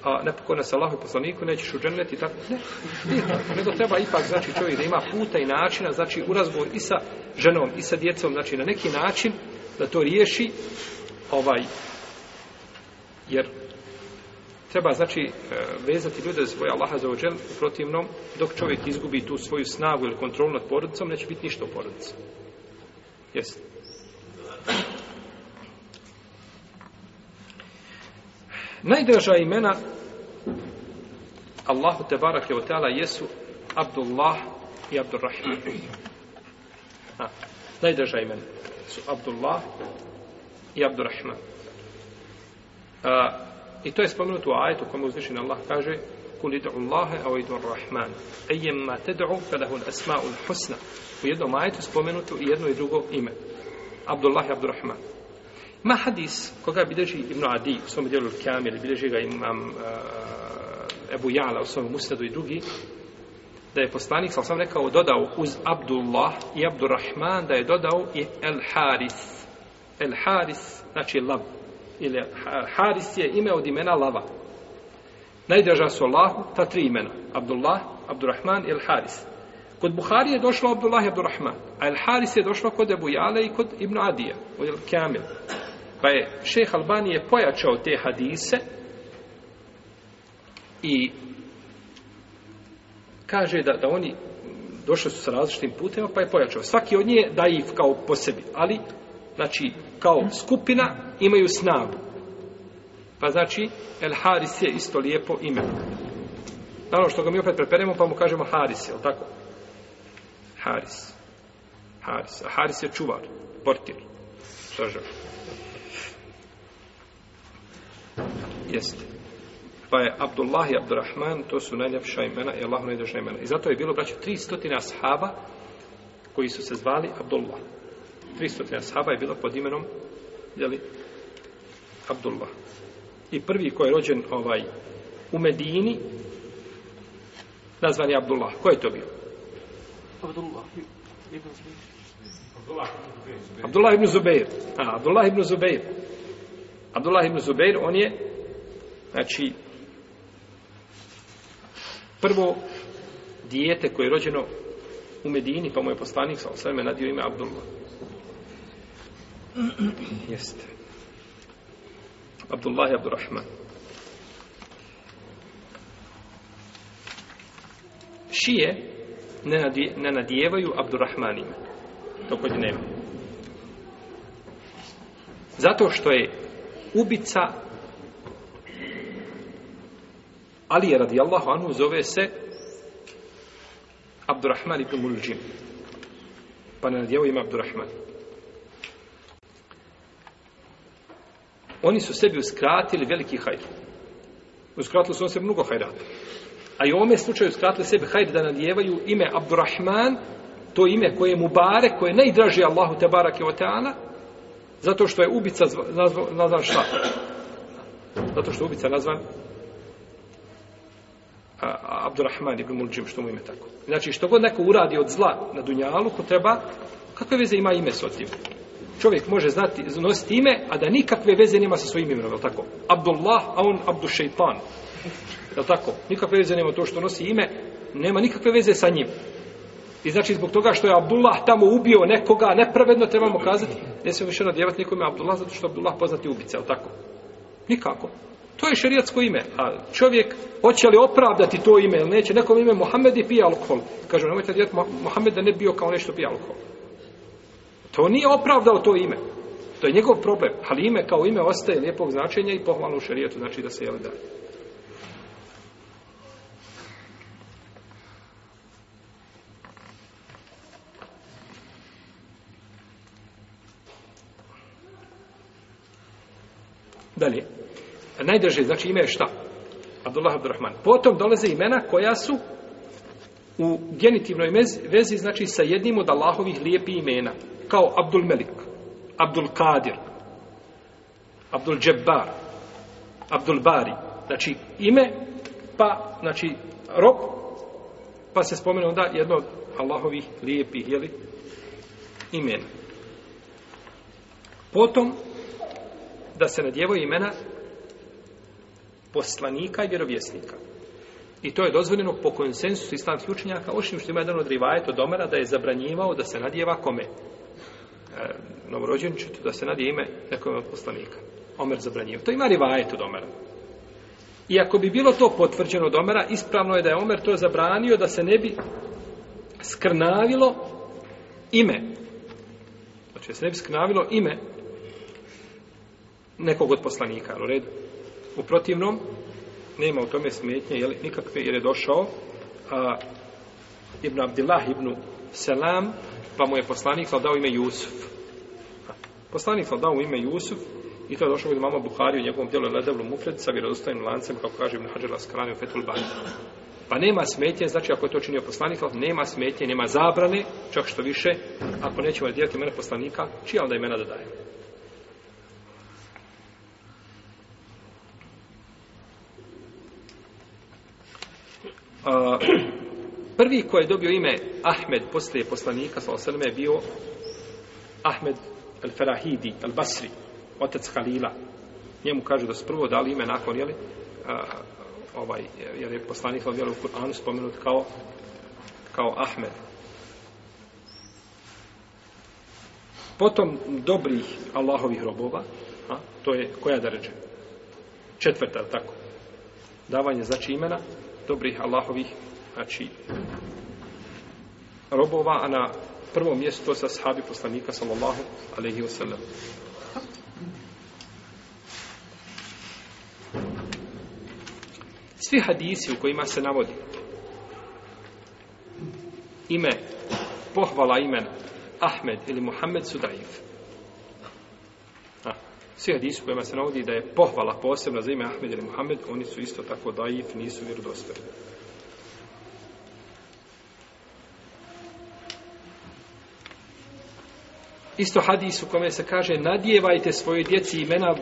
a ne pokona sa Allahom poslaniku, nećeš u dženeti, tako. Ne, tako. Nego treba ipak, znači, čovjek da ima puta i načina, znači, u razgovor i sa ženom i sa djecom, znači, na neki način da to riješi ovaj jer treba znači e, vezati ljude za svoje Allaha za ođel, u protivnom, dok čovjek izgubi tu svoju snagu ili kontrolu nad porodicom, neće biti ništa u porodicu. Jesi. Najdraža imena Allahu te barak je otala jesu Abdullah i Abdurrahim. Ha, najdraža imena su Abdullah i Abdurrahman. Uh, I to je spomenuto u ajetu kojem uzvišen Allah kaže Kul idu Allahe au idu Ar-Rahman Ejemma tedu felahun asma'ul husna U jednom ajetu spomenuto i jedno i drugo ime Abdullah i Abdurrahman Ma hadis koga bideži Ibn Adi u svom dijelu Kamil bideži ga imam uh, Ebu Jala u svom musnadu i drugi da je poslanik sam sam rekao dodao uz Abdullah i Abdurrahman da je dodao i El Haris El Haris znači lab ili Haris je ime od imena Lava. Najdraža su Allahu, ta tri imena. Abdullah, Abdurrahman ili Haris. Kod Buhari je došlo Abdullah i Abdurrahman, a El Haris je došlo kod Ebu Jale i kod Ibn Adija, ili Kamil. Pa je šeh Albani je pojačao te hadise i kaže da, da oni došli su sa različitim putima, pa je pojačao. Svaki od nje je daif kao po sebi, ali znači kao skupina imaju snagu. Pa znači El Haris je isto lijepo ime. Naravno što ga mi opet preperemo pa mu kažemo Haris, je li tako? Haris. Haris. A Haris je čuvar, portir. Stražar. Jeste. Pa je Abdullah i Abdurrahman, to su najljepša imena i Allah najdražna imena. I zato je bilo braće 300 ashaba koji su se zvali Abdullah. 300 ashaba je bilo pod imenom jeli, Abdullah. I prvi koji je rođen ovaj, u Medini, nazvan je Abdullah. Ko je to bio? Abdullah. Abdullah ibn Zubeir. A, Abdullah ibn Zubeir. Abdullah ibn Zubeir, on je, znači, prvo dijete koje je rođeno u Medini, pa mu je poslanik sa osvrme nadio ime Abdullah. Jeste. Abdullah i Abdurrahman. Šije ne, nadje, ne nadjevaju Abdurrahmanima. To kod nema. Zato što je ubica Ali je radijallahu anhu zove se Abdurrahman ibn Muljim. Pa ne nadjevaju ima Abdurrahmanima. oni su sebi uskratili veliki hajr. Uskratili su on sebi mnogo hajrata. A i u ovome slučaju uskratili sebi hajr da nadjevaju ime Abdurrahman, to ime koje je Mubarek, koje je najdraži Allahu Tebarak i Oteana, zato što je ubica nazvan nazva šta? Zato što je ubica nazvan Abdurrahman ibn Muljim, što mu ime tako. Znači, što god neko uradi od zla na Dunjalu, ko treba, kakve veze ima ime s otim? čovjek može znati nositi ime, a da nikakve veze nema sa svojim imenom, je li tako? Abdullah, a on Abdušajtan. Je li tako? Nikakve veze nema to što nosi ime, nema nikakve veze sa njim. I znači, zbog toga što je Abdullah tamo ubio nekoga, nepravedno trebamo kazati, ne smijemo više nadjevati nikome Abdullah, zato što Abdullah poznati ubica, je li tako? Nikako. To je šerijatsko ime. A čovjek hoće li opravdati to ime ili neće? Nekom ime Mohamed i pije alkohol. Kažu, nemojte djeti Mohameda ne bio kao nešto pije alkohol. To nije opravdao to ime. To je njegov problem. Ali ime kao ime ostaje lijepog značenja i pohvalno u šarijetu znači da se jele dalje. Dalje. Najdrže, znači ime je šta? Abdullah Abdurrahman. Potom dolaze imena koja su u genitivnoj vezi znači sa jednim od Allahovih lijepih imena kao Abdul Melik Abdul Kadir Abdul Džebar Abdul Bari znači ime pa znači rob pa se spomenu onda jedno od Allahovih lijepih jeli, imena potom da se nadjevo imena poslanika i vjerovjesnika I to je dozvoljeno po konsensusu islamskih učenjaka, ošim što ima jedan od rivajeta od Omera da je zabranjivao da se nadjeva kome? E, Novorođenčetu da se nadje ime nekome od poslanika. Omer zabranjivao. To ima rivajeta od Omera. I ako bi bilo to potvrđeno od Omera, ispravno je da je Omer to zabranio da se ne bi skrnavilo ime. Znači da se ne bi skrnavilo ime nekog od poslanika. U, redu. u protivnom, nema u tome smetnje jeli, nikakve jer je došao a, Ibn Abdillah Ibn Selam pa mu je poslanik dao ime Jusuf poslanik dao ime Jusuf i to je došao kod mama Buhari u njegovom tijelu Ledevlu Mufred sa vjerozostajnim lancem kako kaže Ibn Hađer Laskarani u Fetul Bani pa nema smetnje, znači ako je to činio poslanik nema smetnje, nema zabrane čak što više, ako nećemo djeliti imena poslanika čija onda imena da dajemo prvi koji je dobio ime Ahmed poslije poslanika sa osrme je bio Ahmed al-Farahidi, al-Basri, otec Halila. Njemu kažu da su prvo dali ime nakon, jeli, a, ovaj, jer je poslanik sa u Kur'anu spomenut kao, kao Ahmed. Potom dobrih Allahovih robova, a, to je koja da ređe? Četvrta, tako. Davanje znači imena, dobrih Allahovih znači robova, a na prvo mjesto sa sahabi poslanika sallallahu alaihi wa sallam. Svi hadisi u kojima se navodi ime, pohvala imena Ahmed ili Muhammed su daif. Ah. Svi hadisi kojima se navodi da je pohvala posebna za ime Ahmed ili Muhammed, oni su isto tako daif, nisu vjerodostojni. Isto hadis u kome se kaže nadjevajte svoje djeci imena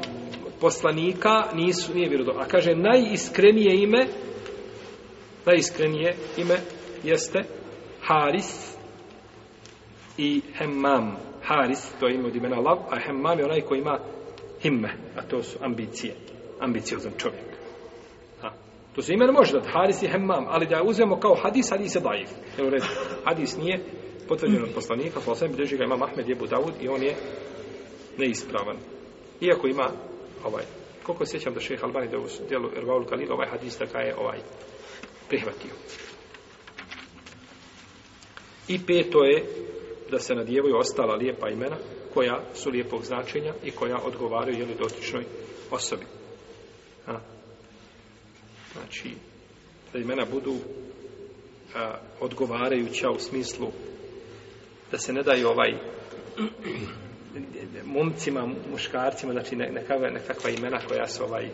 poslanika, nisu, nije vjerodo. A kaže najiskrenije ime, najiskrenije ime jeste Haris i Hemmam. Haris, to je ime od imena Lav, a Hemmam je onaj koji ima himme, a to su ambicije, ambiciozan čovjek. Ha. To se imen može da Haris i Hemmam, ali da uzmemo kao hadis, hadis je daif. Evo red, hadis nije potvrđen od poslanika, po osvijem bilježi ga imam Ahmed Jebu Dawud i on je neispravan. Iako ima ovaj, koliko se sjećam da šeheh Albani da u dijelu Ervaul Kalil ovaj hadis da je ovaj prihvatio. I peto je da se nadjevaju ostala lijepa imena, koja su lijepog značenja i koja odgovaraju jeli dotičnoj osobi. A. Znači, da imena budu a, odgovarajuća u smislu da se ne daju ovaj momcima, muškarcima, znači nekakva, nekakva imena koja su ovaj,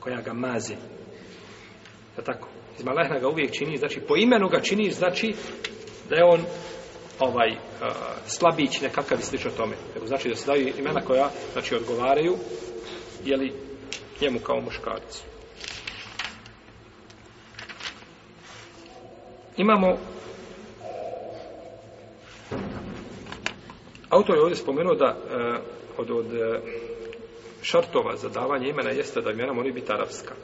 koja ga mazi. Ja tako? Izmalehna ga uvijek čini, znači po imenu ga čini, znači da je on ovaj uh, slabić nekakav i slično tome. Nego znači da se daju imena koja znači odgovaraju je li njemu kao muškarcu. Imamo Autor je ovdje spomenuo da uh, od, od uh, šartova za davanje imena jeste da imena moraju biti arapska.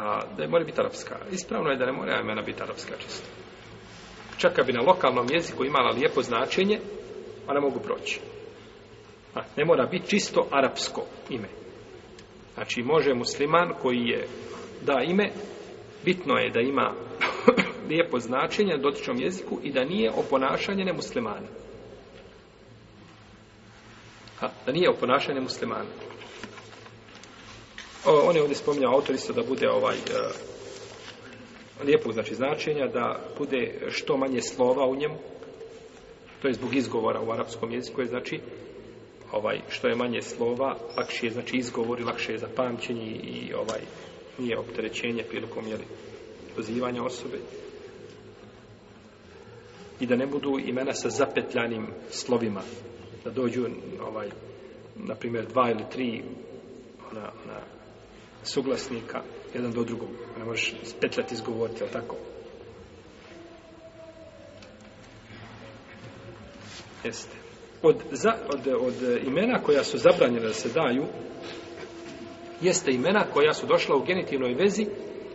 a, da je mora biti arapska. Ispravno je da ne mora imena biti arapska čisto. Čak kad bi na lokalnom jeziku imala lijepo značenje, pa ne mogu proći. A, ne mora biti čisto arapsko ime. Znači, može musliman koji je da ime, bitno je da ima lijepo značenje na dotičnom jeziku i da nije oponašanje nemuslimana. Ha, da nije oponašanje muslimana on je ovdje spominjao autor isto da bude ovaj e, lijepog znači značenja da bude što manje slova u njemu to je zbog izgovora u arapskom jeziku je znači ovaj što je manje slova lakše je znači izgovori lakše je za pamćenje i ovaj nije opterećenje prilikom je pozivanja osobe i da ne budu imena sa zapetljanim slovima da dođu ovaj na primjer dva ili tri ona, ona suglasnika jedan do drugog. Ne možeš spetljati izgovoriti, ali tako? Jeste. Od, za, od, od imena koja su zabranjene da se daju, jeste imena koja su došla u genitivnoj vezi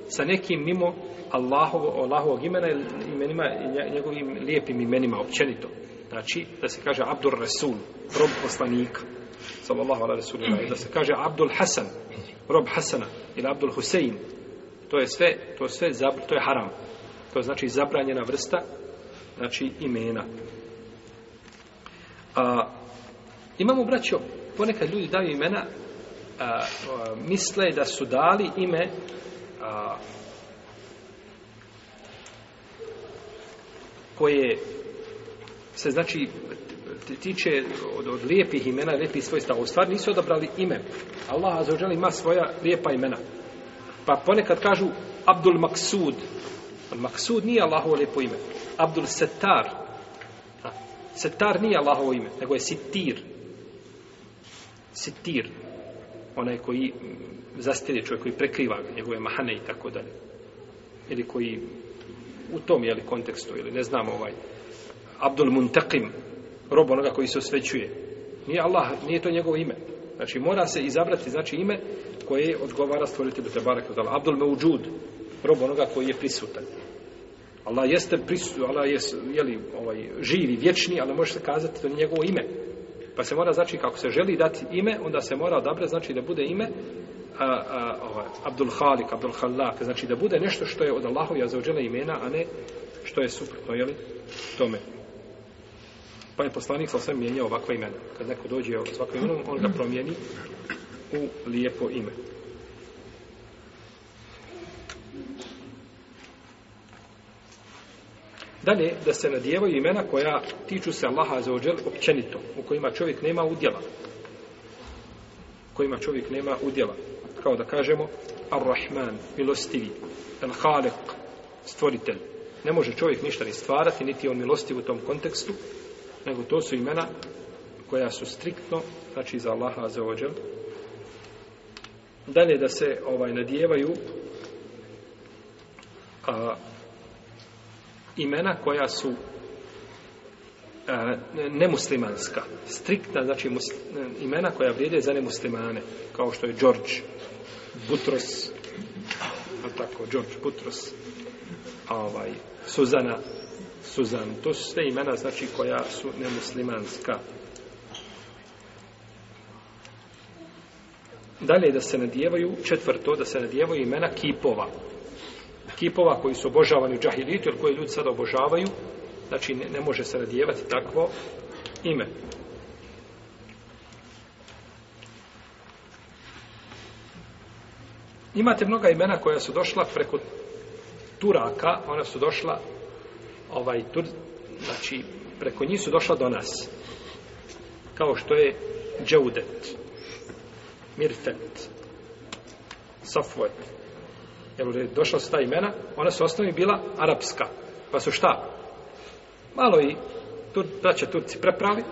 sa nekim mimo Allahovo, Allahovog imena imenima, njegovim lijepim imenima općenito. Znači, da se kaže Abdur Rasul, rob poslanika. Sallallahu ala Rasulina. Da se kaže Abdul Hasan, rob Hasana ili Abdul Husein, to je sve, to sve to je haram. To je znači zabranjena vrsta, znači imena. A, imamo, braćo, ponekad ljudi daju imena, a, a, misle da su dali ime a, koje se znači tiče od, od lijepih imena, lijepih svojstava. U stvari nisu odabrali ime. Allah azzawajal ima svoja lijepa imena. Pa ponekad kažu Abdul Maksud. Maksud nije Allahovo lijepo ime. Abdul Setar. Setar nije Allahovo ime, nego je Sitir. Sitir. Onaj koji zastiri čovjek, koji prekriva njegove mahane i tako dalje. Ili koji u tom jeli, kontekstu, ili ne znam ovaj, Abdul Muntakim, rob onoga koji se osvećuje. Nije Allah, nije to njegovo ime. Znači, mora se izabrati, znači, ime koje odgovara stvoriti bute barak od Allah. Abdul Mevđud, rob onoga koji je prisutan. Allah jeste prisutan, Allah je, jeli, ovaj, živi, vječni, ali može se kazati to njegovo ime. Pa se mora, znači, kako se želi dati ime, onda se mora odabrati, znači, da bude ime a, a, ovaj, Abdul Halik, Abdul Halak, znači, da bude nešto što je od Allahovja zaođele imena, a ne što je suprotno, jeli, tome. Pa je poslanik sa sve mijenjao ovakva imena. Kad neko dođe svako imenom, on ga promijeni u lijepo ime. Dalje, da se nadijevaju imena koja tiču se Allaha za ođel općenito, u kojima čovjek nema udjela. U kojima čovjek nema udjela. Kao da kažemo, Ar-Rahman, milostivi, Al-Khaliq, stvoritelj. Ne može čovjek ništa ni stvarati, niti je on milostiv u tom kontekstu, nego to su imena koja su striktno, znači za Allaha za ođel, dalje da se ovaj nadijevaju a, imena koja su a, nemuslimanska, striktna, znači muslim, imena koja vrijede za nemuslimane, kao što je George Butros, tako, George Butros, a, ovaj, Suzana Suzan. To su sve imena, znači, koja su nemuslimanska. Dalje da se nadijevaju, četvrto, da se nadijevaju imena kipova. Kipova koji su obožavani u džahilitu, ili koje ljudi sada obožavaju, znači, ne, ne može se nadijevati takvo ime. Imate mnoga imena koja su došla preko Turaka, ona su došla ovaj tur znači preko njih su došla do nas kao što je Džaudet Mirfet Safuet jel je došla su ta imena ona su osnovi bila arapska pa su šta malo i tur, braće Turci preprali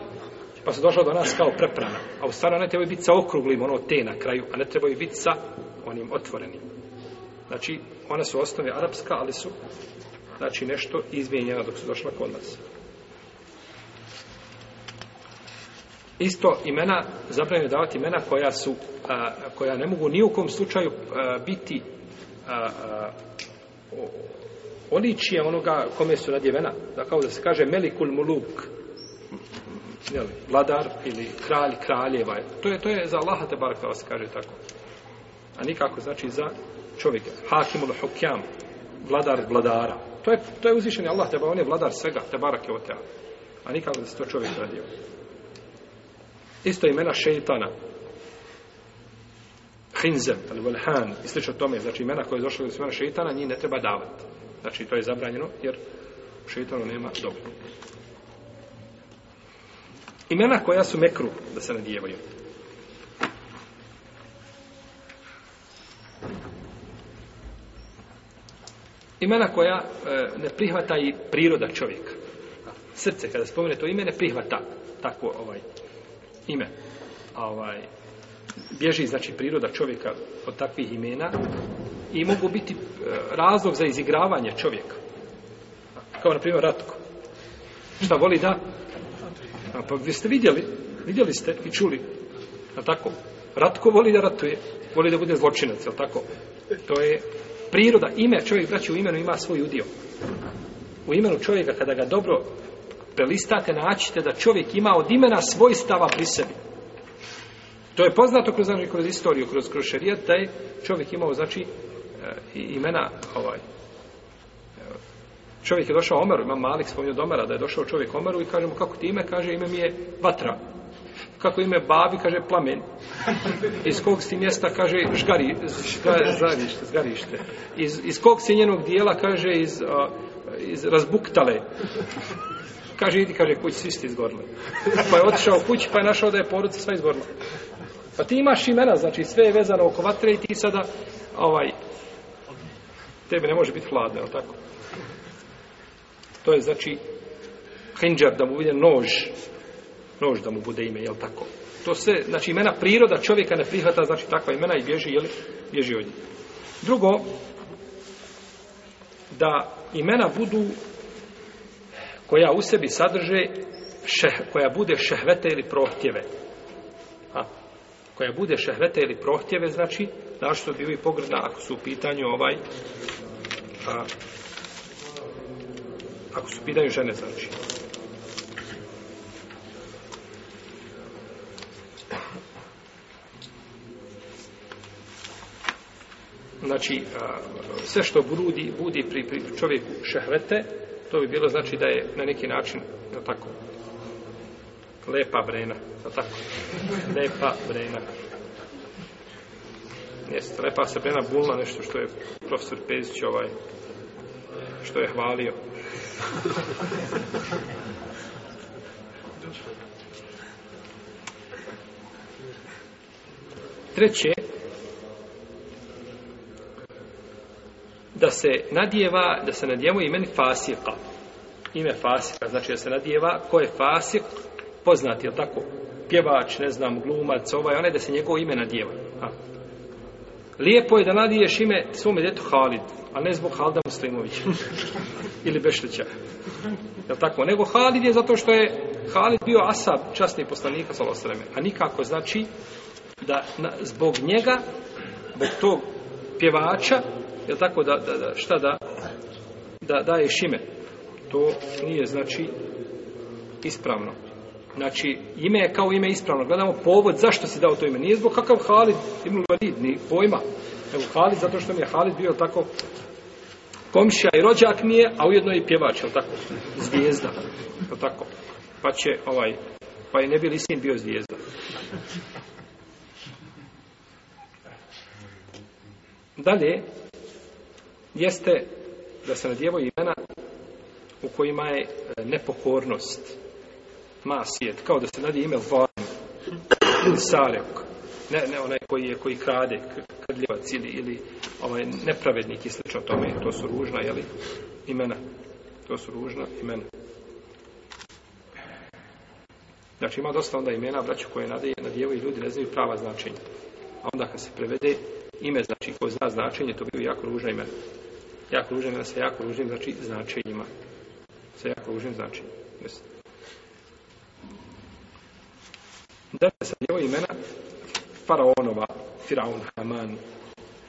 pa su došla do nas kao preprana a u stvari ne trebaju biti sa okruglim ono te na kraju a ne trebaju biti sa onim otvorenim znači one su osnovi arapska ali su znači nešto izmijenjena dok su došla kod nas. Isto imena, zapravo davati imena koja su, a, koja ne mogu nijukom slučaju a, biti a, a, o, oličije onoga kome su nadjevena. Da kao da se kaže Melikul Muluk, jel, vladar ili kralj kraljeva. To je, to je za Allaha te bar kao se kaže tako. A nikako znači za čovjeka. Hakimul Hukjam, vladar vladara. To je, to je uzvišen Allah, teba on je vladar svega, te barak je otea. A nikako da se to čovjek radio. Isto imena šeitana. Hinzem, Al-Walhan, slično tome. Znači imena koje je došlo iz imena šeitana, njih ne treba davati. Znači to je zabranjeno, jer u šeitanu nema dobro. Imena koja su mekru, da se nadijevaju. imena koja e, ne prihvata i priroda čovjeka. Srce, kada spomene to ime, ne prihvata tako ovaj ime. A ovaj, bježi, znači, priroda čovjeka od takvih imena i mogu biti e, razlog za izigravanje čovjeka. Kao, na primjer, Ratko. Šta voli da? A, pa vi ste vidjeli, vidjeli ste i čuli. A tako? Ratko voli da ratuje. Voli da bude zločinac, je tako? To je priroda, ime čovjek, braći, u imenu ima svoj udio. U imenu čovjeka, kada ga dobro prelistate, naćite da čovjek ima od imena svoj stava pri sebi. To je poznato kroz, znači, kroz istoriju, kroz, kroz šarijat, da je čovjek imao, znači, e, imena, ovaj, e, čovjek je došao Omeru, imam Malik spomnio od Omera, da je došao čovjek Omeru i kaže mu kako ti ime, kaže ime mi je Vatra kako ime babi, kaže plamen. Iz kog si mjesta, kaže žgari, zgarište, zgarište. Iz, iz kog si njenog dijela, kaže iz, a, iz razbuktale. Kaže, idi, kaže, kući, svi ste izgorili. Pa je otišao kući, pa je našao da je porodica sva izgorila. Pa ti imaš imena, znači sve je vezano oko vatre i ti sada, ovaj, tebe ne može biti hladno, je tako? To je znači hinđer, da mu vidje nož, nož da mu bude ime, jel tako? To se, znači imena priroda čovjeka ne prihvata, znači takva imena i bježi, jel, bježi od njih. Drugo, da imena budu koja u sebi sadrže, šeh, koja bude šehvete ili prohtjeve. A, koja bude šehvete ili prohtjeve, znači, zašto bi ovi pogrdna, ako su u pitanju ovaj, a, ako su u pitanju žene, znači. znači, sve što brudi, budi pri, pri čovjeku šehvete, to bi bilo znači da je na neki način, da tako, lepa brena, da tako, lepa brena. Jeste, lepa se brena bulna, nešto što je profesor Pezić ovaj, što je hvalio. Treće, se nadijeva, da se nadijemo imen Fasika. Ime Fasika, znači da se nadijeva, ko je Fasik, poznati, je tako? Pjevač, ne znam, glumac, ovaj, onaj, da se njegovo ime nadijeva. Ha. Lijepo je da nadiješ ime svome djetu Halid, a ne zbog Halda Muslimovića ili Bešlića. Je tako? Nego Halid je zato što je Halid bio Asab, častni poslanika sa Losreme, a nikako znači da na, zbog njega, zbog tog pjevača, je tako da, da, da šta da da daje šime to nije znači ispravno znači ime je kao ime ispravno gledamo povod zašto se dao to ime nije zbog kakav Halid ibn Valid ni pojma nego Halid zato što mi je Halid bio tako komšija i rođak nije a ujedno i pjevač je tako zvijezda je tako pa će ovaj pa je ne bi sin bio zvijezda dalje jeste da se nadjevo imena u kojima je e, nepokornost masijet, kao da se nadje ime van ili sarek ne, ne onaj koji je koji krade krljevac ili, ili ovaj nepravednik i slično tome to su ružna jeli, imena to su ružna imena znači ima dosta onda imena braću koje nadje, nadjevo i ljudi ne znaju prava značenja a onda kad se prevede ime znači ko zna značenje to bi jako ružna imena jako ružnim, sa jako ružnim znači, značenjima. Sa jako ružnim značenjima. Jeste. Dakle, sa njegovim imena Faraonova, Firaun, Haman,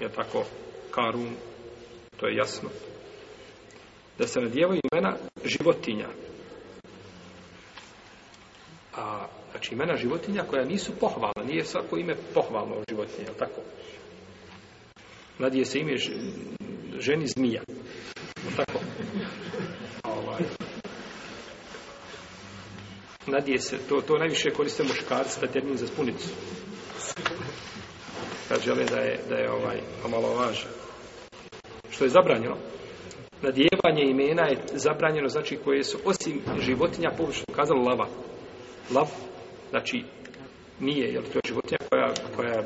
je tako, Karun, to je jasno. Da se nadjevaju imena životinja. A, znači imena životinja koja nisu pohvalna, nije svako ime pohvalno životinje, je tako? Nadije se ime ženi zmija. Tako. Ovaj. Nadije se, to, to najviše koriste muškarci da termin za spunicu. Kad žele da je, da je ovaj malo važno. Što je zabranjeno? Nadijevanje imena je zabranjeno, znači koje su osim životinja, površno kazalo lava. Lav, znači, nije, jel to je životinja koja, koja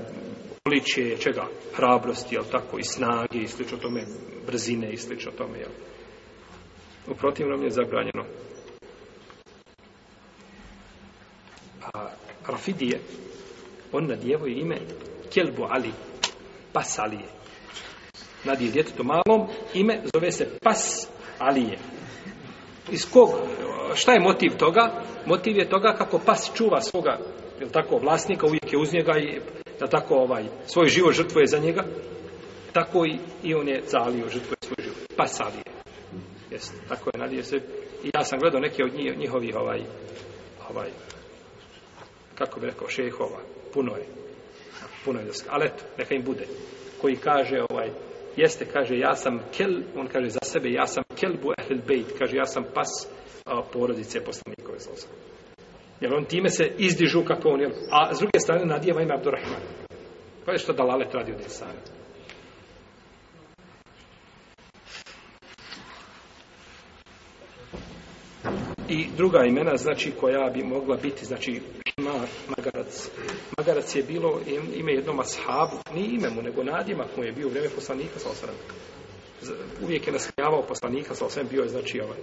proliče čega? Hrabrosti, jel tako, i snage, i slično tome, brzine, i slično tome, jel? U protivnom je zabranjeno. A Rafidije, on na djevoj ime Kjelbu Ali, pas Alije. Nad je djeto malom, ime zove se pas Alije. Iz kog, šta je motiv toga? Motiv je toga kako pas čuva svoga, jel tako, vlasnika, uvijek je uz njega i da tako ovaj svoj život žrtvuje za njega tako i, i on je calio žrtvuje svoj život pa salije jest tako je nadije se i ja sam gledao neke od njih, njihovih ovaj ovaj kako bih rekao šejhova puno je puno je ali eto neka im bude koji kaže ovaj jeste kaže ja sam kel on kaže za sebe ja sam kelbu ehlul bejt kaže ja sam pas a, porodice poslanikove sallallahu alejhi ve sellem Jer on time se izdižu kako on je. A s druge strane nadijeva ime Abdurrahman. Pa je što dalalet radi od insana. I druga imena, znači, koja bi mogla biti, znači, Šmar, Magarac. Magarac je bilo ime jednom ashabu, ni ime mu, nego nadima mu je bio u vreme poslanika sa osram. Uvijek je nasmijavao poslanika sa osram, bio je, znači, ovaj,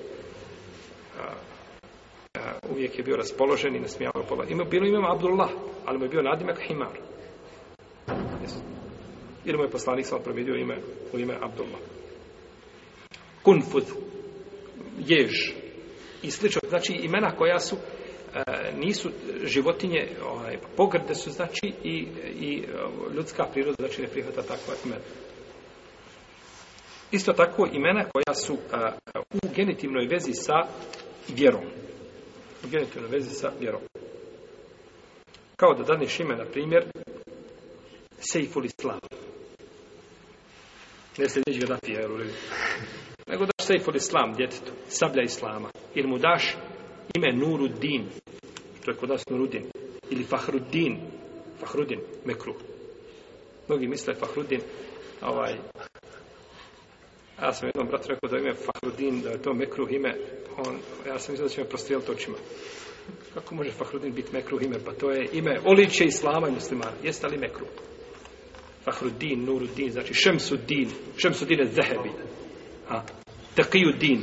uvijek je bio raspoložen i nasmijavao pola. Ima bilo imam Abdullah, ali mu je bio nadimak Himar. Jer mu je poslanik sam promijedio ime u ime Abdullah. Kunfud, jež i slično. Znači imena koja su e, nisu životinje ovaj, pogrde su znači i, i e, ljudska priroda znači ne prihvata takva imena. Isto tako imena koja su uh, u genitivnoj vezi sa vjerom u genetivnoj vezi sa vjerom. Kao da daniš ime, na primjer, Sejful Islam. Ne se neće ga dati, jer u Nego daš Sejful Islam djetetu, sablja Islama. Ili mu daš ime Nuruddin, što je kod nas Nuruddin. Ili Fahruddin, Fahruddin, Mekruh. Mnogi misle Fahruddin, ovaj, Ja sam jednom bratu rekao da ime Fahrudin, da je to mekruh ime, on, ja sam izgledao da će me prostrijeliti očima. Kako može Fahrudin biti mekruh ime? Pa to je ime oliče islama i muslimana. Jeste li mekruh? Fahrudin, Nurudin, znači Šemsudin. Šemsudin je Zehebi. Ha? Taqiyuddin.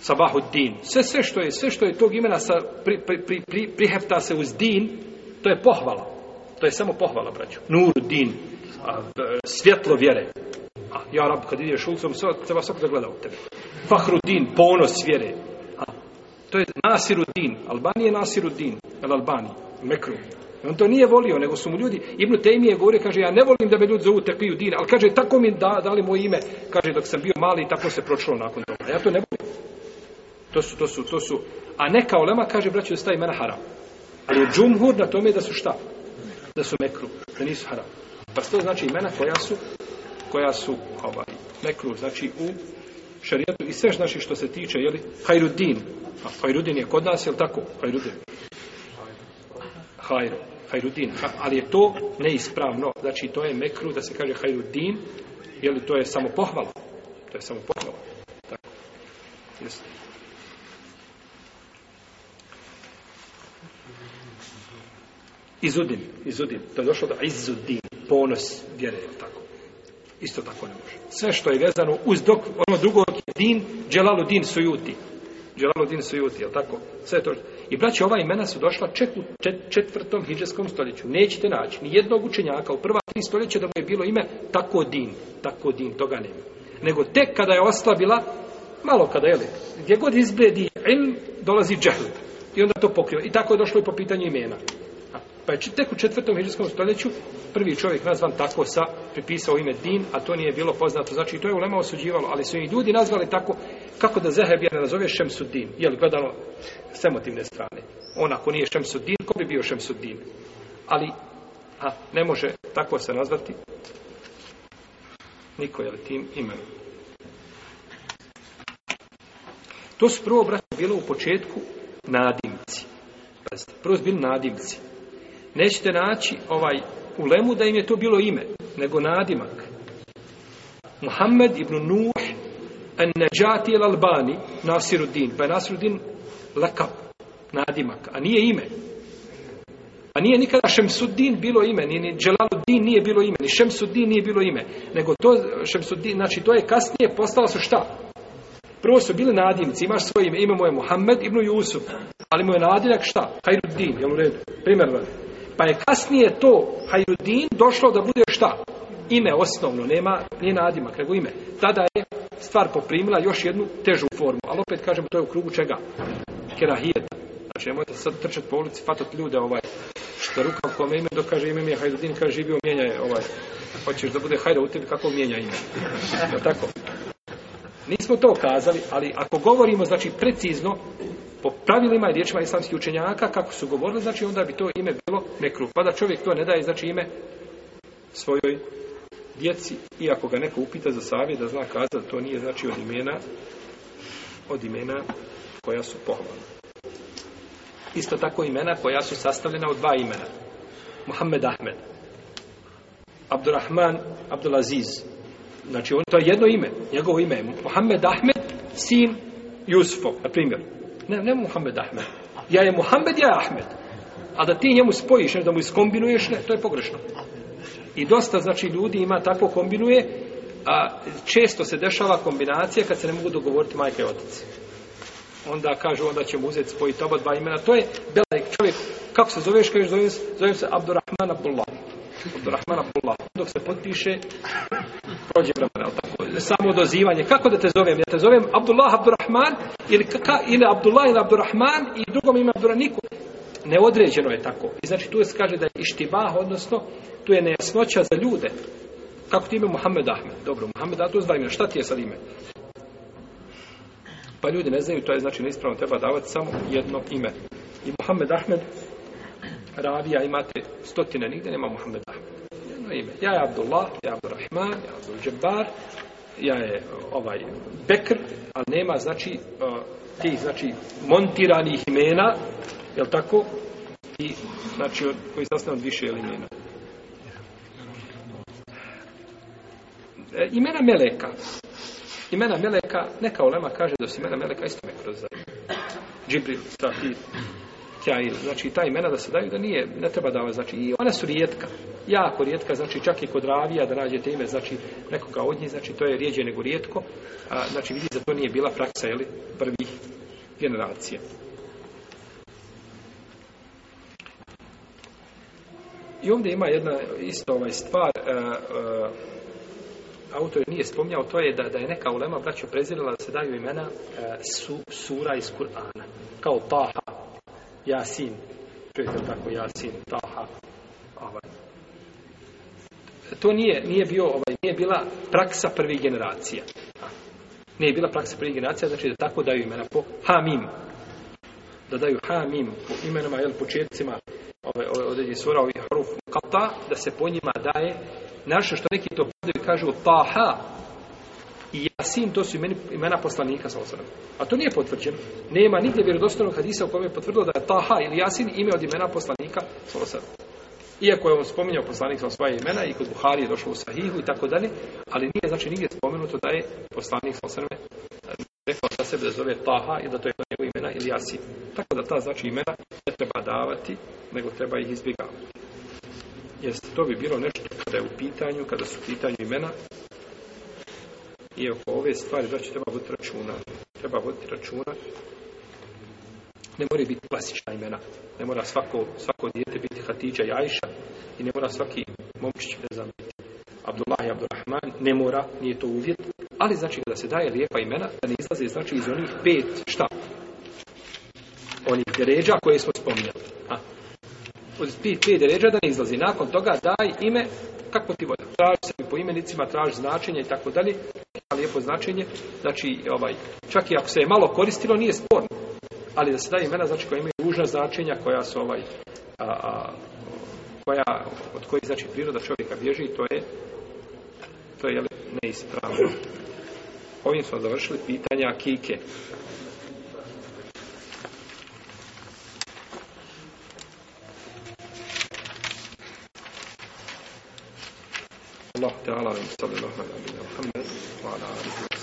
Sabahuddin. Sve, sve što je, sve što je tog imena sa, pri, pri, pri, pri, prihefta se uz din, to je pohvala. To je samo pohvala, braću. Nurudin. A, e, svjetlo vjere ja rab kad ideš ulicom sve treba svako da gleda u tebe fahrudin ponos vjere a to je nasirudin albanije nasirudin el albani mekru on to nije volio nego su mu ljudi ibn temije govori kaže ja ne volim da me ljudi zovu tekiju din al kaže tako mi da, dali moje ime kaže dok sam bio mali tako se pročulo nakon toga ja to ne volim to su to su to su a neka olema kaže braćo da stavi mena haram ali džumhur na tome da su šta da su mekru da nisu haram pa što znači imena koja su koja su ovaj, mekru, znači u šarijetu i sve znači što se tiče, jeli, Hajrudin. A Hajrudin je kod nas, jel tako? Hajrudin. Hajru. Hajrudin. Ha, ali je to neispravno. Znači, to je mekru, da se kaže Hajrudin, jeli, to je samo pohvala. To je samo pohvala. Tako. Jesu. Izudin, izudin. To je došlo da izudin, ponos vjere, tako. Isto tako ne može. Sve što je vezano uz dok, ono drugo je din, Dželaludin Sujuti. Dželaludin Sujuti, je tako? Sve to. I braće, ova imena su došla ček u četvrtom hijđarskom stoljeću. Nećete naći ni jednog učenjaka u prva tri stoljeća da mu je bilo ime tako din. Tako din, toga nema. Nego tek kada je oslabila, malo kada je li, gdje god izbredi ilm, dolazi džahl. I onda to pokriva. I tako je došlo i po pitanju imena. Pa je tek u četvrtom hiđarskom stoljeću prvi čovjek nazvan tako sa pripisao ime Din, a to nije bilo poznato. Znači, to je ulema osuđivalo, ali su i ljudi nazvali tako kako da Zehebija ne nazove Šemsuddin. Je li gledano s emotivne strane? On ako nije Šemsuddin, ko bi bio Šemsuddin? Ali, a, ne može tako se nazvati niko je li tim imenom. To su prvo, braće, bilo u početku nadimci. Prvo su bili nadimci nećete naći ovaj u lemu da im je to bilo ime, nego nadimak. Muhammed ibn Nuh en neđati il Albani Nasiruddin, pa je Nasiruddin lakab, nadimak, a nije ime. A nije nikada Šemsuddin bilo ime, ni, ni Dželaluddin nije bilo ime, ni Šemsuddin nije bilo ime, nego to Šemsuddin, znači to je kasnije postalo su šta? Prvo su bili nadimci, imaš svoje ime, ime moje Muhammed ibn Jusuf, ali mu je nadimak šta? Hajruddin, jel u redu? Primer, vrlo. Pa je kasnije to Hajudin došlo da bude šta? Ime osnovno, nema, nije nadimak, nego ime. Tada je stvar poprimila još jednu težu formu. Ali opet kažemo, to je u krugu čega? Kerahijeta. Znači, nemojte sad trčati po ulici, fatot ljude, ovaj, što je rukav kome ime, dok kaže ime mi je Hajudin, kaže živio, mijenja je ovaj, hoćeš da bude Hajda u tebi, kako mijenja ime? Je tako? Nismo to kazali, ali ako govorimo, znači, precizno, po pravilima i riječima islamskih učenjaka, kako su govorili, znači onda bi to ime bilo mekruh. Pa da čovjek to ne daje, znači ime svojoj djeci, i ako ga neko upita za savjet, da zna kaza, to nije znači od imena, od imena koja su pohvalna. Isto tako imena koja su sastavljena od dva imena. Muhammed Ahmed. Abdurrahman Abdulaziz. Znači, on, to je jedno ime. Njegovo ime je Muhammed Ahmed, sin Jusufov, na primjer. Ne, ne Muhammed Ahmed. Ja je Muhammed, ja je Ahmed. A da ti njemu spojiš, ne, da mu iskombinuješ, ne, to je pogrešno. I dosta, znači, ljudi ima tako kombinuje, a često se dešava kombinacija kad se ne mogu dogovoriti majke i otice. Onda kažu, onda ćemo uzeti spojiti oba dva imena. To je, belaj čovjek, kako se zoveš, kažeš, zovem, zovem se Abdurrahman Abdullah. Abdurrahmana Pullah. Dok se potpiše, prođe vremena, tako, samo dozivanje. Kako da te zovem? Ja te zovem Abdullah Abdurrahman ili, ka, ili Abdullah ili Abdurrahman i drugom ima Abdurraniku. Neodređeno je tako. I znači tu se kaže da je ištibah, odnosno tu je nejasnoća za ljude. Kako ti ime Muhammed Ahmed? Dobro, Muhammed Ahmed, to zva ime. Šta ti je sad ime? Pa ljudi ne znaju, to je znači neispravno, treba davati samo jedno ime. I Muhammed Ahmed, ravija imate stotine, nigde nema Muhammeda. Jedno ime. Ja je Abdullah, ja je Abdurrahman, ja je Abdul Džembar, ja je ovaj Bekr, ali nema, znači, ti, znači, montiranih imena, je li tako? I, znači, koji se od više imena. E, imena Meleka. Imena Meleka, neka olema kaže da su imena Meleka isto me kroz Džibril, Safir, Jail, znači ta imena da se daju da nije, ne treba da znači i ona su rijetka. Jako rijetka, znači čak i kod ravija da nađete ime, znači nekoga od njih, znači to je rijeđe nego rijetko. A, znači vidi za to nije bila praksa jeli, prvih generacija. I ovdje ima jedna isto ovaj stvar, uh, uh, autor nije spomnjao, to je da, da je neka ulema braćo prezirala da se daju imena uh, su, sura iz Kur'ana, kao Taha, Jasin, čujete tako, Jasin, Taha, ovaj. To nije, nije bio, ovaj, nije bila praksa prvih generacija. Nije bila praksa prvih generacija, znači da tako daju imena po Hamim. Da daju Hamim po imenama, jel, početcima ovaj, ove, ove, određenje svora, ovih hruf, kata, da se po njima daje nešto što neki to podaju kažu Taha, sin to su imena, imena poslanika sa osrem. A to nije potvrđeno. Nema nigdje vjerodostojnog hadisa u kojem je potvrdilo da je Taha ili Jasin ime od imena poslanika sa osrem. Iako je on spominjao poslanik sa svoje imena i kod Buhari je došlo u Sahihu i tako dalje, ali nije znači nigdje spomenuto da je poslanik sa osrem rekao za sebe da zove Taha i da to je njegov imena ili Jasin. Tako da ta znači imena ne treba davati, nego treba ih izbjegavati. Jeste, to bi bilo nešto kada je u pitanju, kada su pitanju imena, I oko ove stvari, znači, treba voditi računa. Treba voditi računa. Ne mora biti klasična imena. Ne mora svako, svako dijete biti Hatidža i Ajša. I ne mora svaki momčić prezamiti. Abdullah i Abdurrahman. Ne mora, nije to uvjet. Ali znači da se daje lijepa imena, da ne izlaze znači iz onih pet šta? Onih deređa koje smo spominjali. Ha? Od pet, pet deređa da ne izlazi. Nakon toga daj ime kako ti volja. Traži se po imenicima, traži značenje i tako dalje lijepo značenje, znači ovaj, čak i ako se je malo koristilo, nije sporno. Ali da se daje imena, znači koja imaju ružna značenja, koja su ovaj, a, a, koja, od koji znači priroda čovjeka bježi, to je, to je jel, neispravno. Ovim smo završili pitanja Kike. Kike. الله تعالى صلى الله على نبينا محمد وعلى آله وصحبه